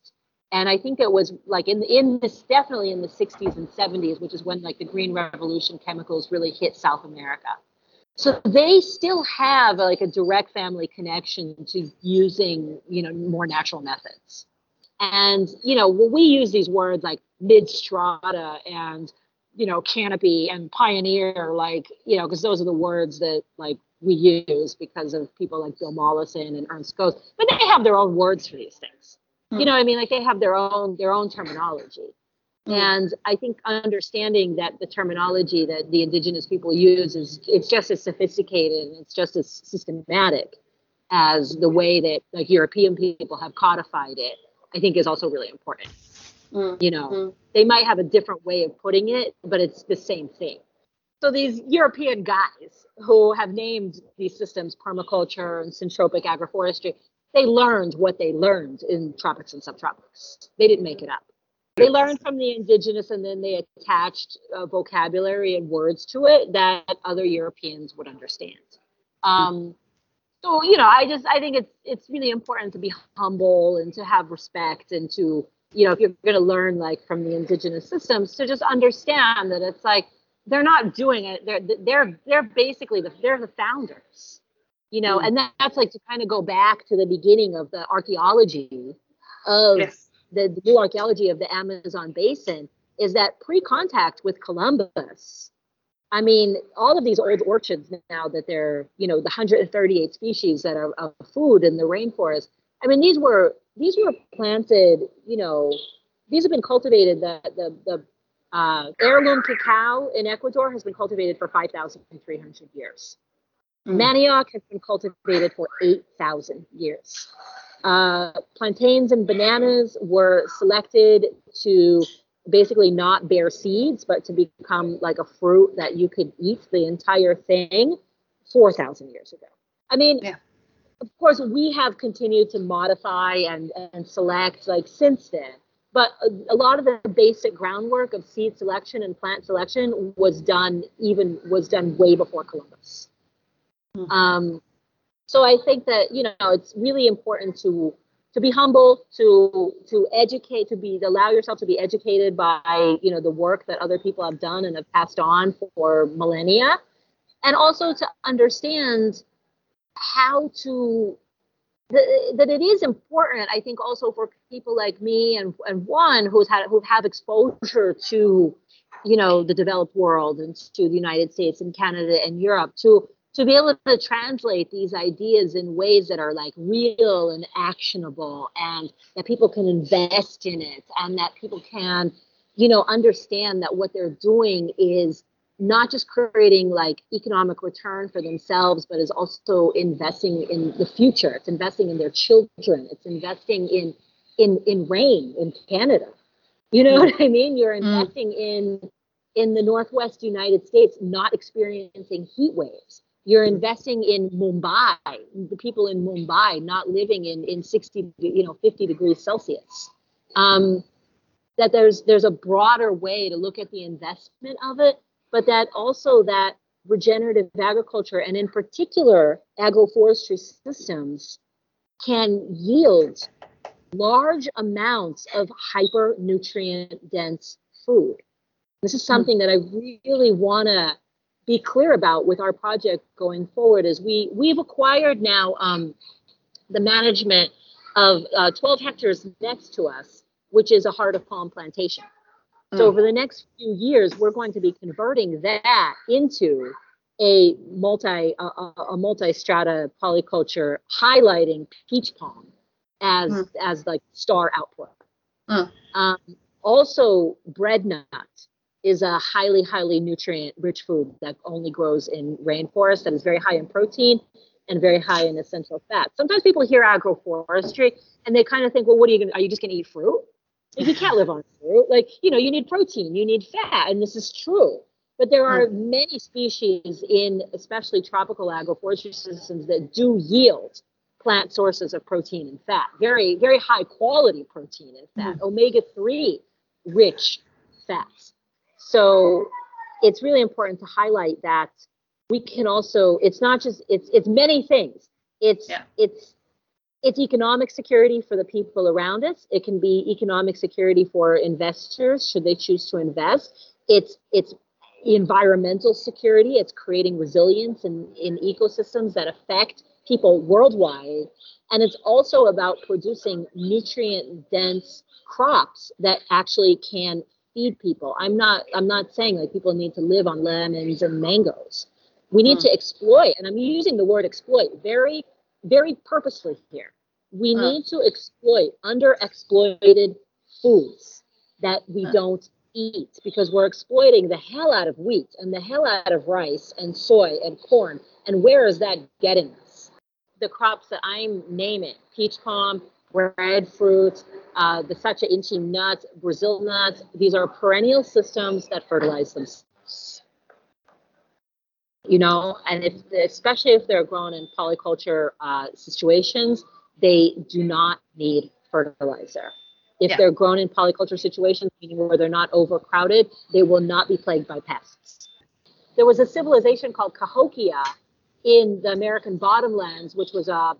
And I think it was like in in this definitely in the 60s and 70s, which is when like the green revolution chemicals really hit South America. So they still have like a direct family connection to using, you know, more natural methods. And, you know, when we use these words like mid strata and, you know, canopy and pioneer, like, you know, because those are the words that like we use because of people like Bill Mollison and Ernst Götsch, but they have their own words for these things. You hmm. know I mean? Like they have their own their own terminology. Mm. And I think understanding that the terminology that the indigenous people use is it's just as sophisticated and it's just as systematic as the way that like European people have codified it I think is also really important. Mm. You know, mm. they might have a different way of putting it, but it's the same thing. So these European guys who have named these systems permaculture and syntropic agroforestry, they learned what they learned in tropics and subtropics. They didn't make it up. They learned from the indigenous and then they attached uh, vocabulary and words to it that other Europeans would understand. Um, so you know, I just I think it's it's really important to be humble and to have respect and to you know if you're going to learn like from the indigenous systems to just understand that it's like they're not doing it they're they're they're basically the they're the founders you know mm. and that's like to kind of go back to the beginning of the archaeology of yes. The, the new archaeology of the amazon basin is that pre-contact with columbus I mean, all of these old orchards now that they're, you know, the 138 species that are of food in the rainforest. I mean, these were these were planted, you know, these have been cultivated. The the the uh, heirloom cacao in Ecuador has been cultivated for 5,300 years. Mm. Manioc has been cultivated for 8,000 years. Uh, plantains and bananas were selected to basically not bear seeds, but to become like a fruit that you could eat the entire thing 4,000 years ago. I mean, yeah. of course, we have continued to modify and, and select like since then. But a, a lot of the basic groundwork of seed selection and plant selection was done even was done way before Columbus. Mm-hmm. Um, so I think that you know it's really important to to be humble, to to educate, to be to allow yourself to be educated by you know the work that other people have done and have passed on for millennia, and also to understand how to that it is important. I think also for people like me and and Juan who's had who have exposure to you know the developed world and to the United States and Canada and Europe to to be able to translate these ideas in ways that are like real and actionable and that people can invest in it and that people can you know understand that what they're doing is not just creating like economic return for themselves but is also investing in the future it's investing in their children it's investing in in in rain in canada you know mm. what i mean you're mm. investing mm. in in the northwest united states not experiencing heat waves you're investing in Mumbai, the people in Mumbai not living in, in 60, you know, 50 degrees Celsius. Um, that there's there's a broader way to look at the investment of it, but that also that regenerative agriculture and in particular agroforestry systems can yield large amounts of hyper nutrient dense food. This is something that I really want to be clear about with our project going forward is we we've acquired now um, the management of uh, 12 hectares next to us, which is a heart of palm plantation. Mm. So over the next few years, we're going to be converting that into a multi a, a multi strata polyculture highlighting peach palm as mm. as like star output. Mm. Um, also, bread nut is a highly, highly nutrient rich food that only grows in rainforest that is very high in protein and very high in essential fat. Sometimes people hear agroforestry and they kind of think, well, what are you going to, are you just going to eat fruit? Like, you can't live on fruit. Like, you know, you need protein, you need fat, and this is true. But there are hmm. many species in especially tropical agroforestry systems that do yield plant sources of protein and fat, very, very high quality protein and fat, mm. omega 3 rich fats. So it's really important to highlight that we can also it's not just it's it's many things. It's yeah. it's it's economic security for the people around us. It can be economic security for investors should they choose to invest. It's it's environmental security. It's creating resilience in, in ecosystems that affect people worldwide. And it's also about producing nutrient dense crops that actually can feed people. I'm not I'm not saying like people need to live on lemons and mangoes. We need mm. to exploit, and I'm using the word exploit very, very purposely here. We mm. need to exploit underexploited foods that we mm. don't eat because we're exploiting the hell out of wheat and the hell out of rice and soy and corn. And where is that getting us? The crops that I'm naming, peach palm, breadfruit, uh, the sacha inchi nuts, Brazil nuts. These are perennial systems that fertilize themselves. You know, and if especially if they're grown in polyculture uh, situations, they do not need fertilizer. If yeah. they're grown in polyculture situations, meaning where they're not overcrowded, they will not be plagued by pests. There was a civilization called Cahokia in the American bottomlands, which was uh,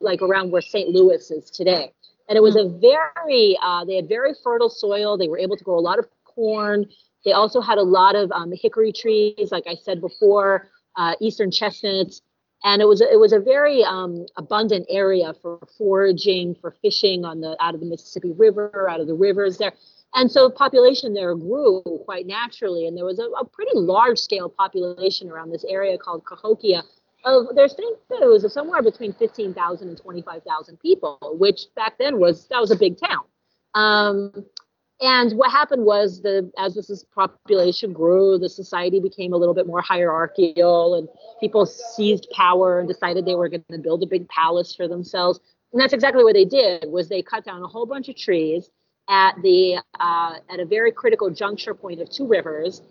like around where St. Louis is today. And it was a very, uh, they had very fertile soil. They were able to grow a lot of corn. They also had a lot of um, hickory trees, like I said before, uh, eastern chestnuts, and it was it was a very um, abundant area for foraging, for fishing on the out of the Mississippi River, out of the rivers there. And so population there grew quite naturally, and there was a, a pretty large scale population around this area called Cahokia. Of there's things it was somewhere between 15,000 and 25,000 people, which back then was that was a big town. Um, and what happened was the as this population grew, the society became a little bit more hierarchical, and people seized power and decided they were going to build a big palace for themselves. And that's exactly what they did. Was they cut down a whole bunch of trees at the uh, at a very critical juncture point of two rivers,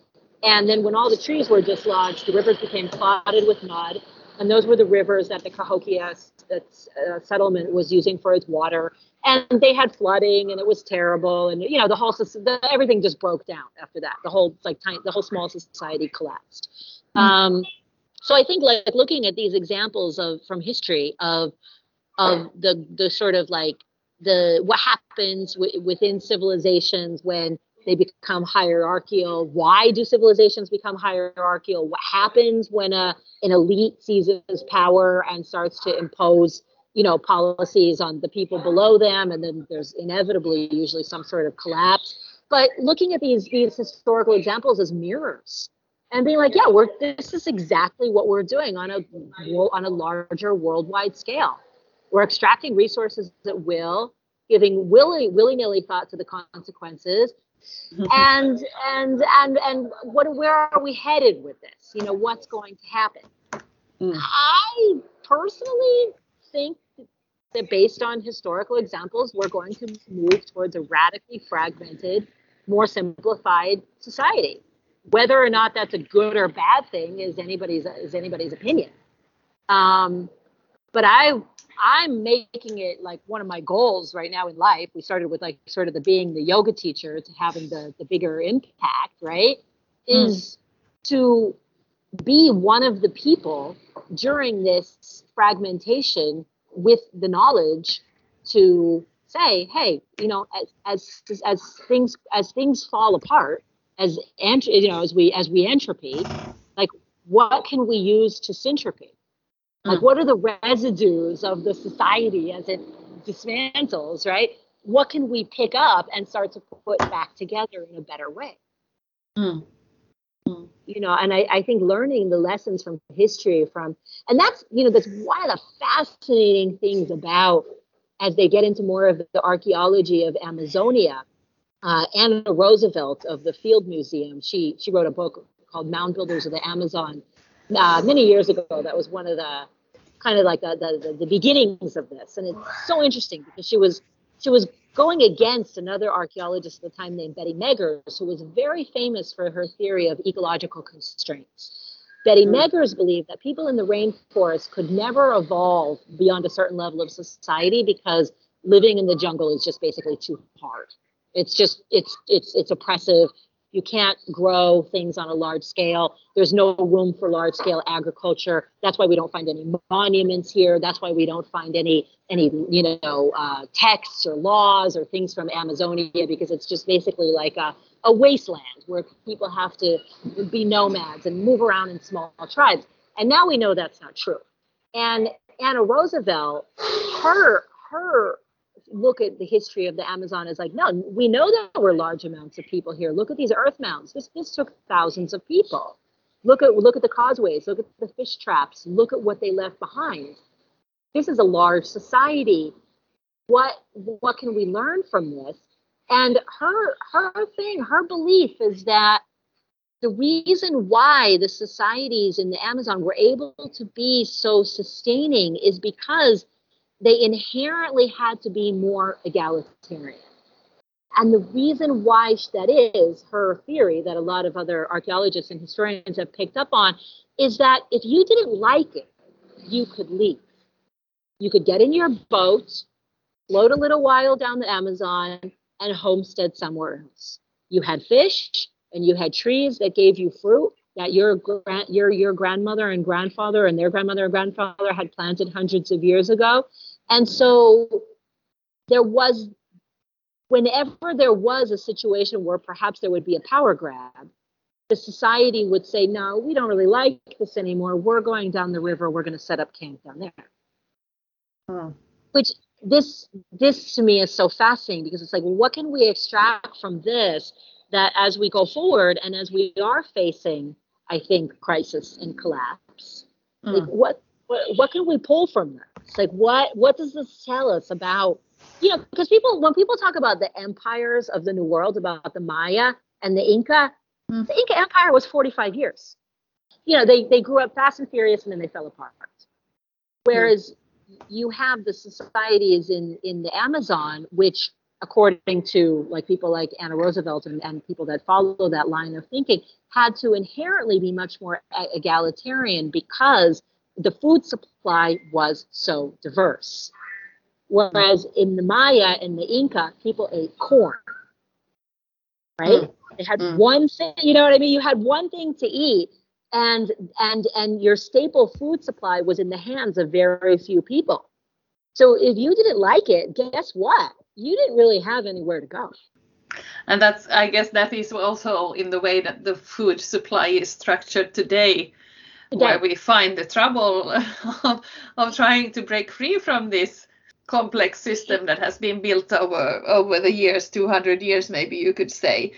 and then when all the trees were dislodged, the rivers became clotted with mud, and those were the rivers that the Cahokia uh, settlement was using for its water. And they had flooding and it was terrible. And you know the whole the, everything just broke down after that. The whole like tiny, the whole small society collapsed. Mm-hmm. um, so i think like looking at these examples of from history of of the the sort of like the what happens w- within civilizations when they become hierarchical? Why do civilizations become hierarchical? What happens when a an elite seizes power and starts to impose you know policies on the people below them and then there's inevitably usually some sort of collapse? But looking at these these historical examples as mirrors and being like yeah we're this is exactly what we're doing on a on a larger worldwide scale. We're extracting resources at will giving willy willy-nilly thought to the consequences and and and and what where are we headed with this you know what's going to happen mm. i personally think that based on historical examples, we're going to move towards a radically fragmented, more simplified society. Whether or not that's a good or bad thing is anybody's is anybody's opinion. Um, but I I'm making it like one of my goals right now in life. We started with like sort of the being the yoga teacher to having the the bigger impact, right? Mm. Is to be one of the people during this fragmentation with the knowledge to say, hey, you know, as as as things as things fall apart, as ent- you know, as we as we entropy, like what can we use to syntropy? Like, mm. what are the residues of the society as it dismantles, right? What can we pick up and start to put back together in a better way? Mm you know and I, I think learning the lessons from history from and that's you know that's one of the fascinating things about as they get into more of the archaeology of amazonia uh, anna roosevelt of the field museum she she wrote a book called mound builders of the amazon uh, many years ago that was one of the kind of like the, the, the beginnings of this and it's so interesting because she was she was going against another archaeologist at the time named Betty Meggers, who was very famous for her theory of ecological constraints. Betty mm. Meggers believed that people in the rainforest could never evolve beyond a certain level of society because living in the jungle is just basically too hard. It's just it's it's it's oppressive. You can't grow things on a large scale. There's no room for large scale agriculture. That's why we don't find any monuments here. That's why we don't find any any you know uh, texts or laws or things from Amazonia because it's just basically like a, a wasteland where people have to be nomads and move around in small tribes. And now we know that's not true. And Anna Roosevelt, her her look at the history of the Amazon as like, no, we know there were large amounts of people here. Look at these earth mounds. This this took thousands of people. Look at look at the causeways. Look at the fish traps. Look at what they left behind. This is a large society. What what can we learn from this? And her her thing, her belief is that the reason why the societies in the Amazon were able to be so sustaining is because they inherently had to be more egalitarian. And the reason why that is, her theory that a lot of other archaeologists and historians have picked up on, is that if you didn't like it, you could leave. You could get in your boat, float a little while down the Amazon, and homestead somewhere else. You had fish and you had trees that gave you fruit that your your your grandmother and grandfather and their grandmother and grandfather had planted hundreds of years ago and so there was whenever there was a situation where perhaps there would be a power grab the society would say no we don't really like this anymore we're going down the river we're going to set up camp down there Hmm. which this this to me is so fascinating because it's like well, what can we extract from this that as we go forward and as we are facing i think crisis and collapse like Mm. what, what what can we pull from this like what what does this tell us about you know because people when people talk about the empires of the new world about the maya and the inca Mm. the inca empire was 45 years you know they they grew up fast and furious and then they fell apart whereas you have the societies in in the amazon which according to like people like anna roosevelt and, and people that follow that line of thinking had to inherently be much more egalitarian because the food supply was so diverse. Whereas in the maya and the inca people ate corn right? They had Mm. one thing you know what i mean? You had one thing to eat and and and your staple food supply was in the hands of very few people. So if you didn't like it guess what? You didn't really have anywhere to go. And that's, I guess, that is also in the way that the food supply is structured today, where we find the trouble of, of trying to break free from this complex system that has been built over over the years, 200 years, maybe you could say.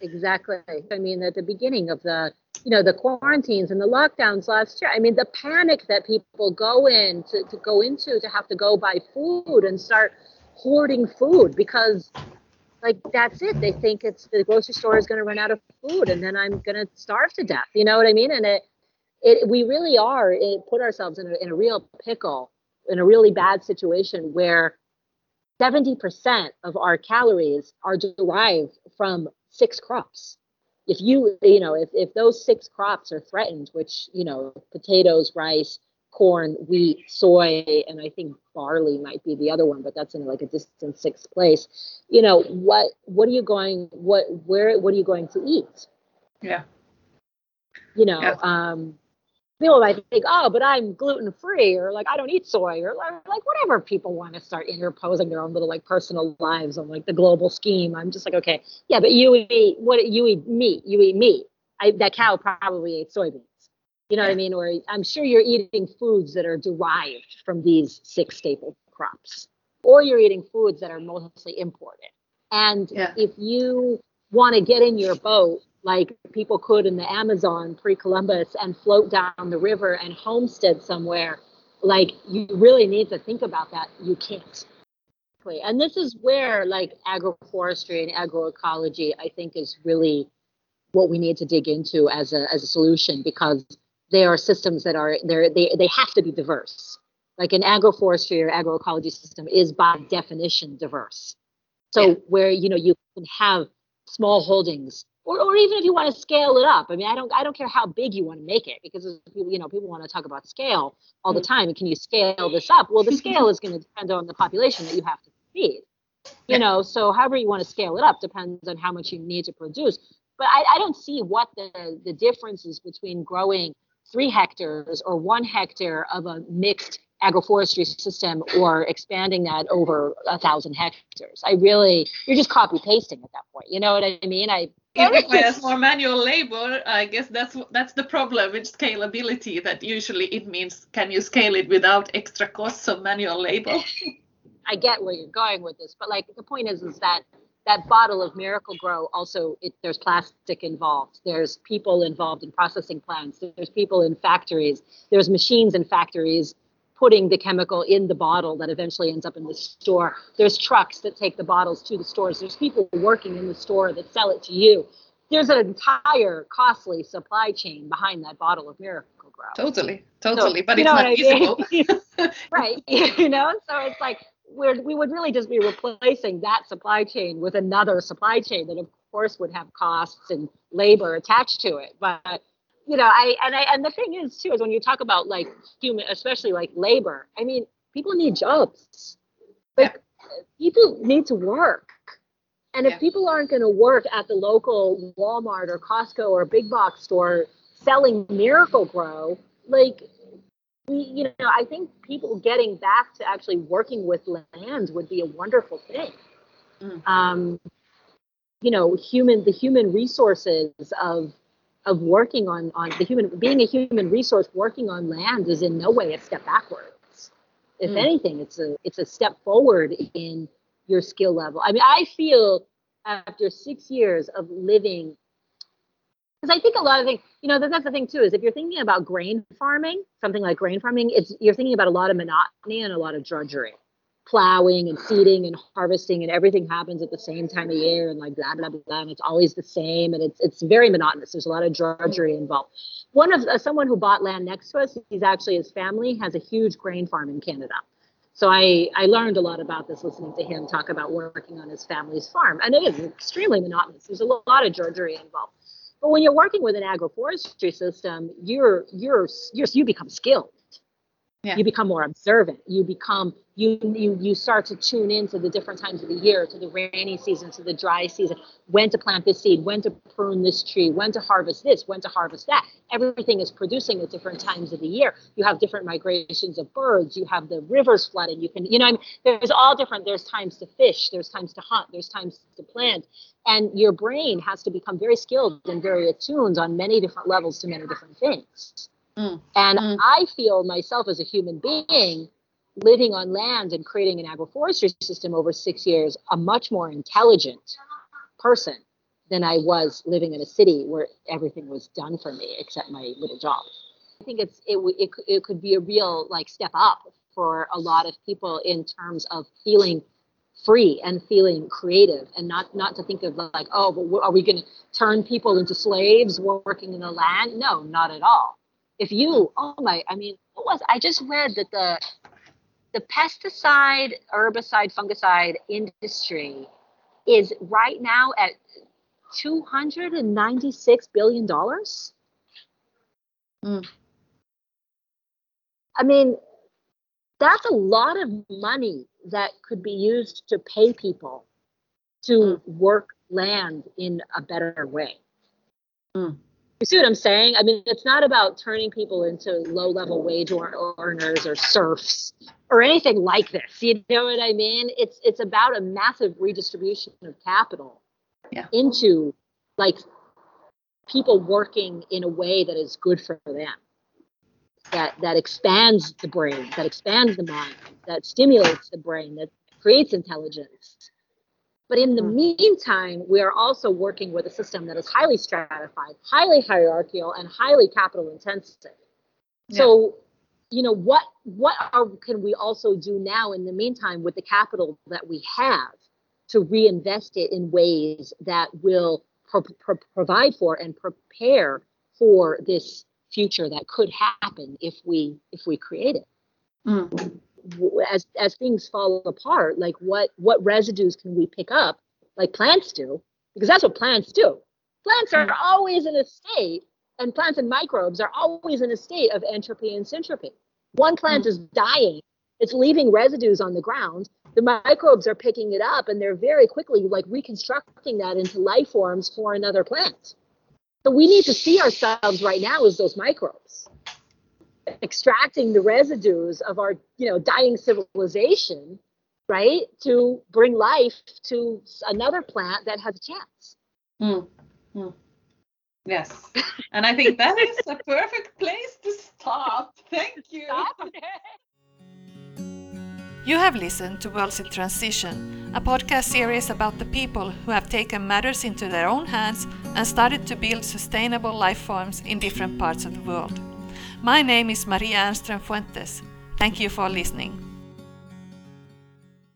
Exactly. I mean, at the beginning of the, you know, the quarantines and the lockdowns last year, I mean, the panic that people go in to, to go into to have to go buy food and start hoarding food because like that's it. They think it's the grocery store is going to run out of food and then I'm going to starve to death. You know what I mean? And it, it, we really are it put ourselves in a, in a real pickle, in a really bad situation where 70% of our calories are derived from six crops. If you, you know, if, if those six crops are threatened, which, you know, potatoes, rice, corn, wheat, soy, and I think barley might be the other one, but that's in like a distant sixth place. You know, what what are you going what where what are you going to eat? Yeah. You know, Yeah. um people might think, oh, but I'm gluten free, or like I don't eat soy, or like whatever people want to start interposing their own little like personal lives on like the global scheme. I'm just like, okay, yeah, but you eat what you eat meat, you eat meat. I, that cow probably ate soybeans. You know what I mean? Or I'm sure you're eating foods that are derived from these six staple crops, or you're eating foods that are mostly imported. And Yeah. if you want to get in your boat like people could in the Amazon pre Columbus and float down the river and homestead somewhere, like you really need to think about that. You can't. And this is where like agroforestry and agroecology, I think, is really what we need to dig into as a as a solution because they are systems that are they they they have to be diverse. Like an agroforestry or agroecology system is by definition diverse. So Yeah. where you know you can have small holdings or, or even if you want to scale it up. I mean, I don't I don't care how big you want to make it because people you know people want to talk about scale all the mm. time. And can you scale this up? Well, the scale is going to depend on the population that you have to feed. You know, so however you want to scale it up depends on how much you need to produce. But I, I don't see what the the difference is between growing three hectares or one hectare of a mixed agroforestry system or expanding that over a thousand hectares. I really, you're just copy pasting at that point. You know what I mean? I It requires more manual labor. I guess that's that's the problem with scalability. That usually it means can you scale it without extra costs of manual labor? I get where you're going with this, but like the point is, is that that bottle of Miracle-Gro also it, there's plastic involved. There's people involved in processing plants. There's people in factories. There's machines in factories putting the chemical in the bottle that eventually ends up in the store. There's trucks that take the bottles to the stores. There's people working in the store that sell it to you. There's an entire costly supply chain behind that bottle of Miracle Grow. Totally, totally. but it's not what I mean? right you know so it's like we're, we would really just be replacing that supply chain with another supply chain that of course would have costs and labor attached to it but you know i and i and the thing is too is when you talk about like human especially like labor i mean people need jobs like people need to work and if Yeah. people aren't going to work at the local walmart or costco or big box store selling Miracle-Gro, like we, you know, I think people getting back to actually working with land would be a wonderful thing. Mm. Um, you know, human the human resources of of working on on the human being a human resource working on land is in no way a step backwards. If mm. anything, it's a it's a step forward in your skill level. I mean, I feel after six years of living because I think a lot of things, you know, that's the thing too, is if you're thinking about grain farming, something like grain farming, it's you're thinking about a lot of monotony and a lot of drudgery. Plowing and seeding and harvesting and everything happens at the same time of year and like blah blah blah and it's always the same and it's it's very monotonous. There's a lot of drudgery involved. One of uh, someone who bought land next to us, he's actually his family has a huge grain farm in Canada. So I, I learned a lot about this listening to him talk about working on his family's farm. And it is extremely monotonous. There's a lot of drudgery involved. But when you're working with an agroforestry system, you're you're you're you become skilled. Yeah. You become more observant. You become you you you start to tune into the different times of the year, to the rainy season, to the dry season, when to plant this seed, when to prune this tree, when to harvest this, when to harvest that. Everything is producing at different times of the year. You have different migrations of birds. You have the rivers flooding. You can you know I mean, there's all different. There's times to fish. There's times to hunt. There's times to plant. And your brain has to become very skilled and very attuned on many different levels to many different things. Mm. And mm. I feel myself as a human being living on land and creating an agroforestry system over six years, a much more intelligent person than I was living in a city where everything was done for me except my little job. I think it's it, it, it could be a real like step up for a lot of people in terms of feeling free and feeling creative and not not to think of like oh but are we going to turn people into slaves working in the land no not at all if you oh my i mean what was i just read that the the pesticide, herbicide, fungicide industry is right now at $296 billion. Mm. I mean, that's a lot of money that could be used to pay people to mm. work land in a better way. Mm. You see what I'm saying? I mean, it's not about turning people into low level wage earners or serfs or anything like this. You know what I mean? It's it's about a massive redistribution of capital yeah. into like people working in a way that is good for them. That that expands the brain, that expands the mind, that stimulates the brain, that creates intelligence. But in the mm. meantime, we are also working with a system that is highly stratified, highly hierarchical, and highly capital intensive. Yeah. So, you know, what what are, can we also do now in the meantime with the capital that we have to reinvest it in ways that will pro- pro- provide for and prepare for this future that could happen if we if we create it. Mm as as things fall apart like what what residues can we pick up like plants do because that's what plants do. Plants are always in a state and plants and microbes are always in a state of entropy and syntropy one plant mm. is dying it's leaving residues on the ground the microbes are picking it up and they're very quickly like reconstructing that into life forms for another plant. So we need to see ourselves right now as those microbes extracting the residues of our you know dying civilization right to bring life to another plant that has a chance mm. Mm. yes and i think that is a perfect place to stop thank you you have listened to Worlds in Transition, a podcast series about the people who have taken matters into their own hands and started to build sustainable life forms in different parts of the world. My name is Maria Ehrnström Fuentes. Thank you for listening.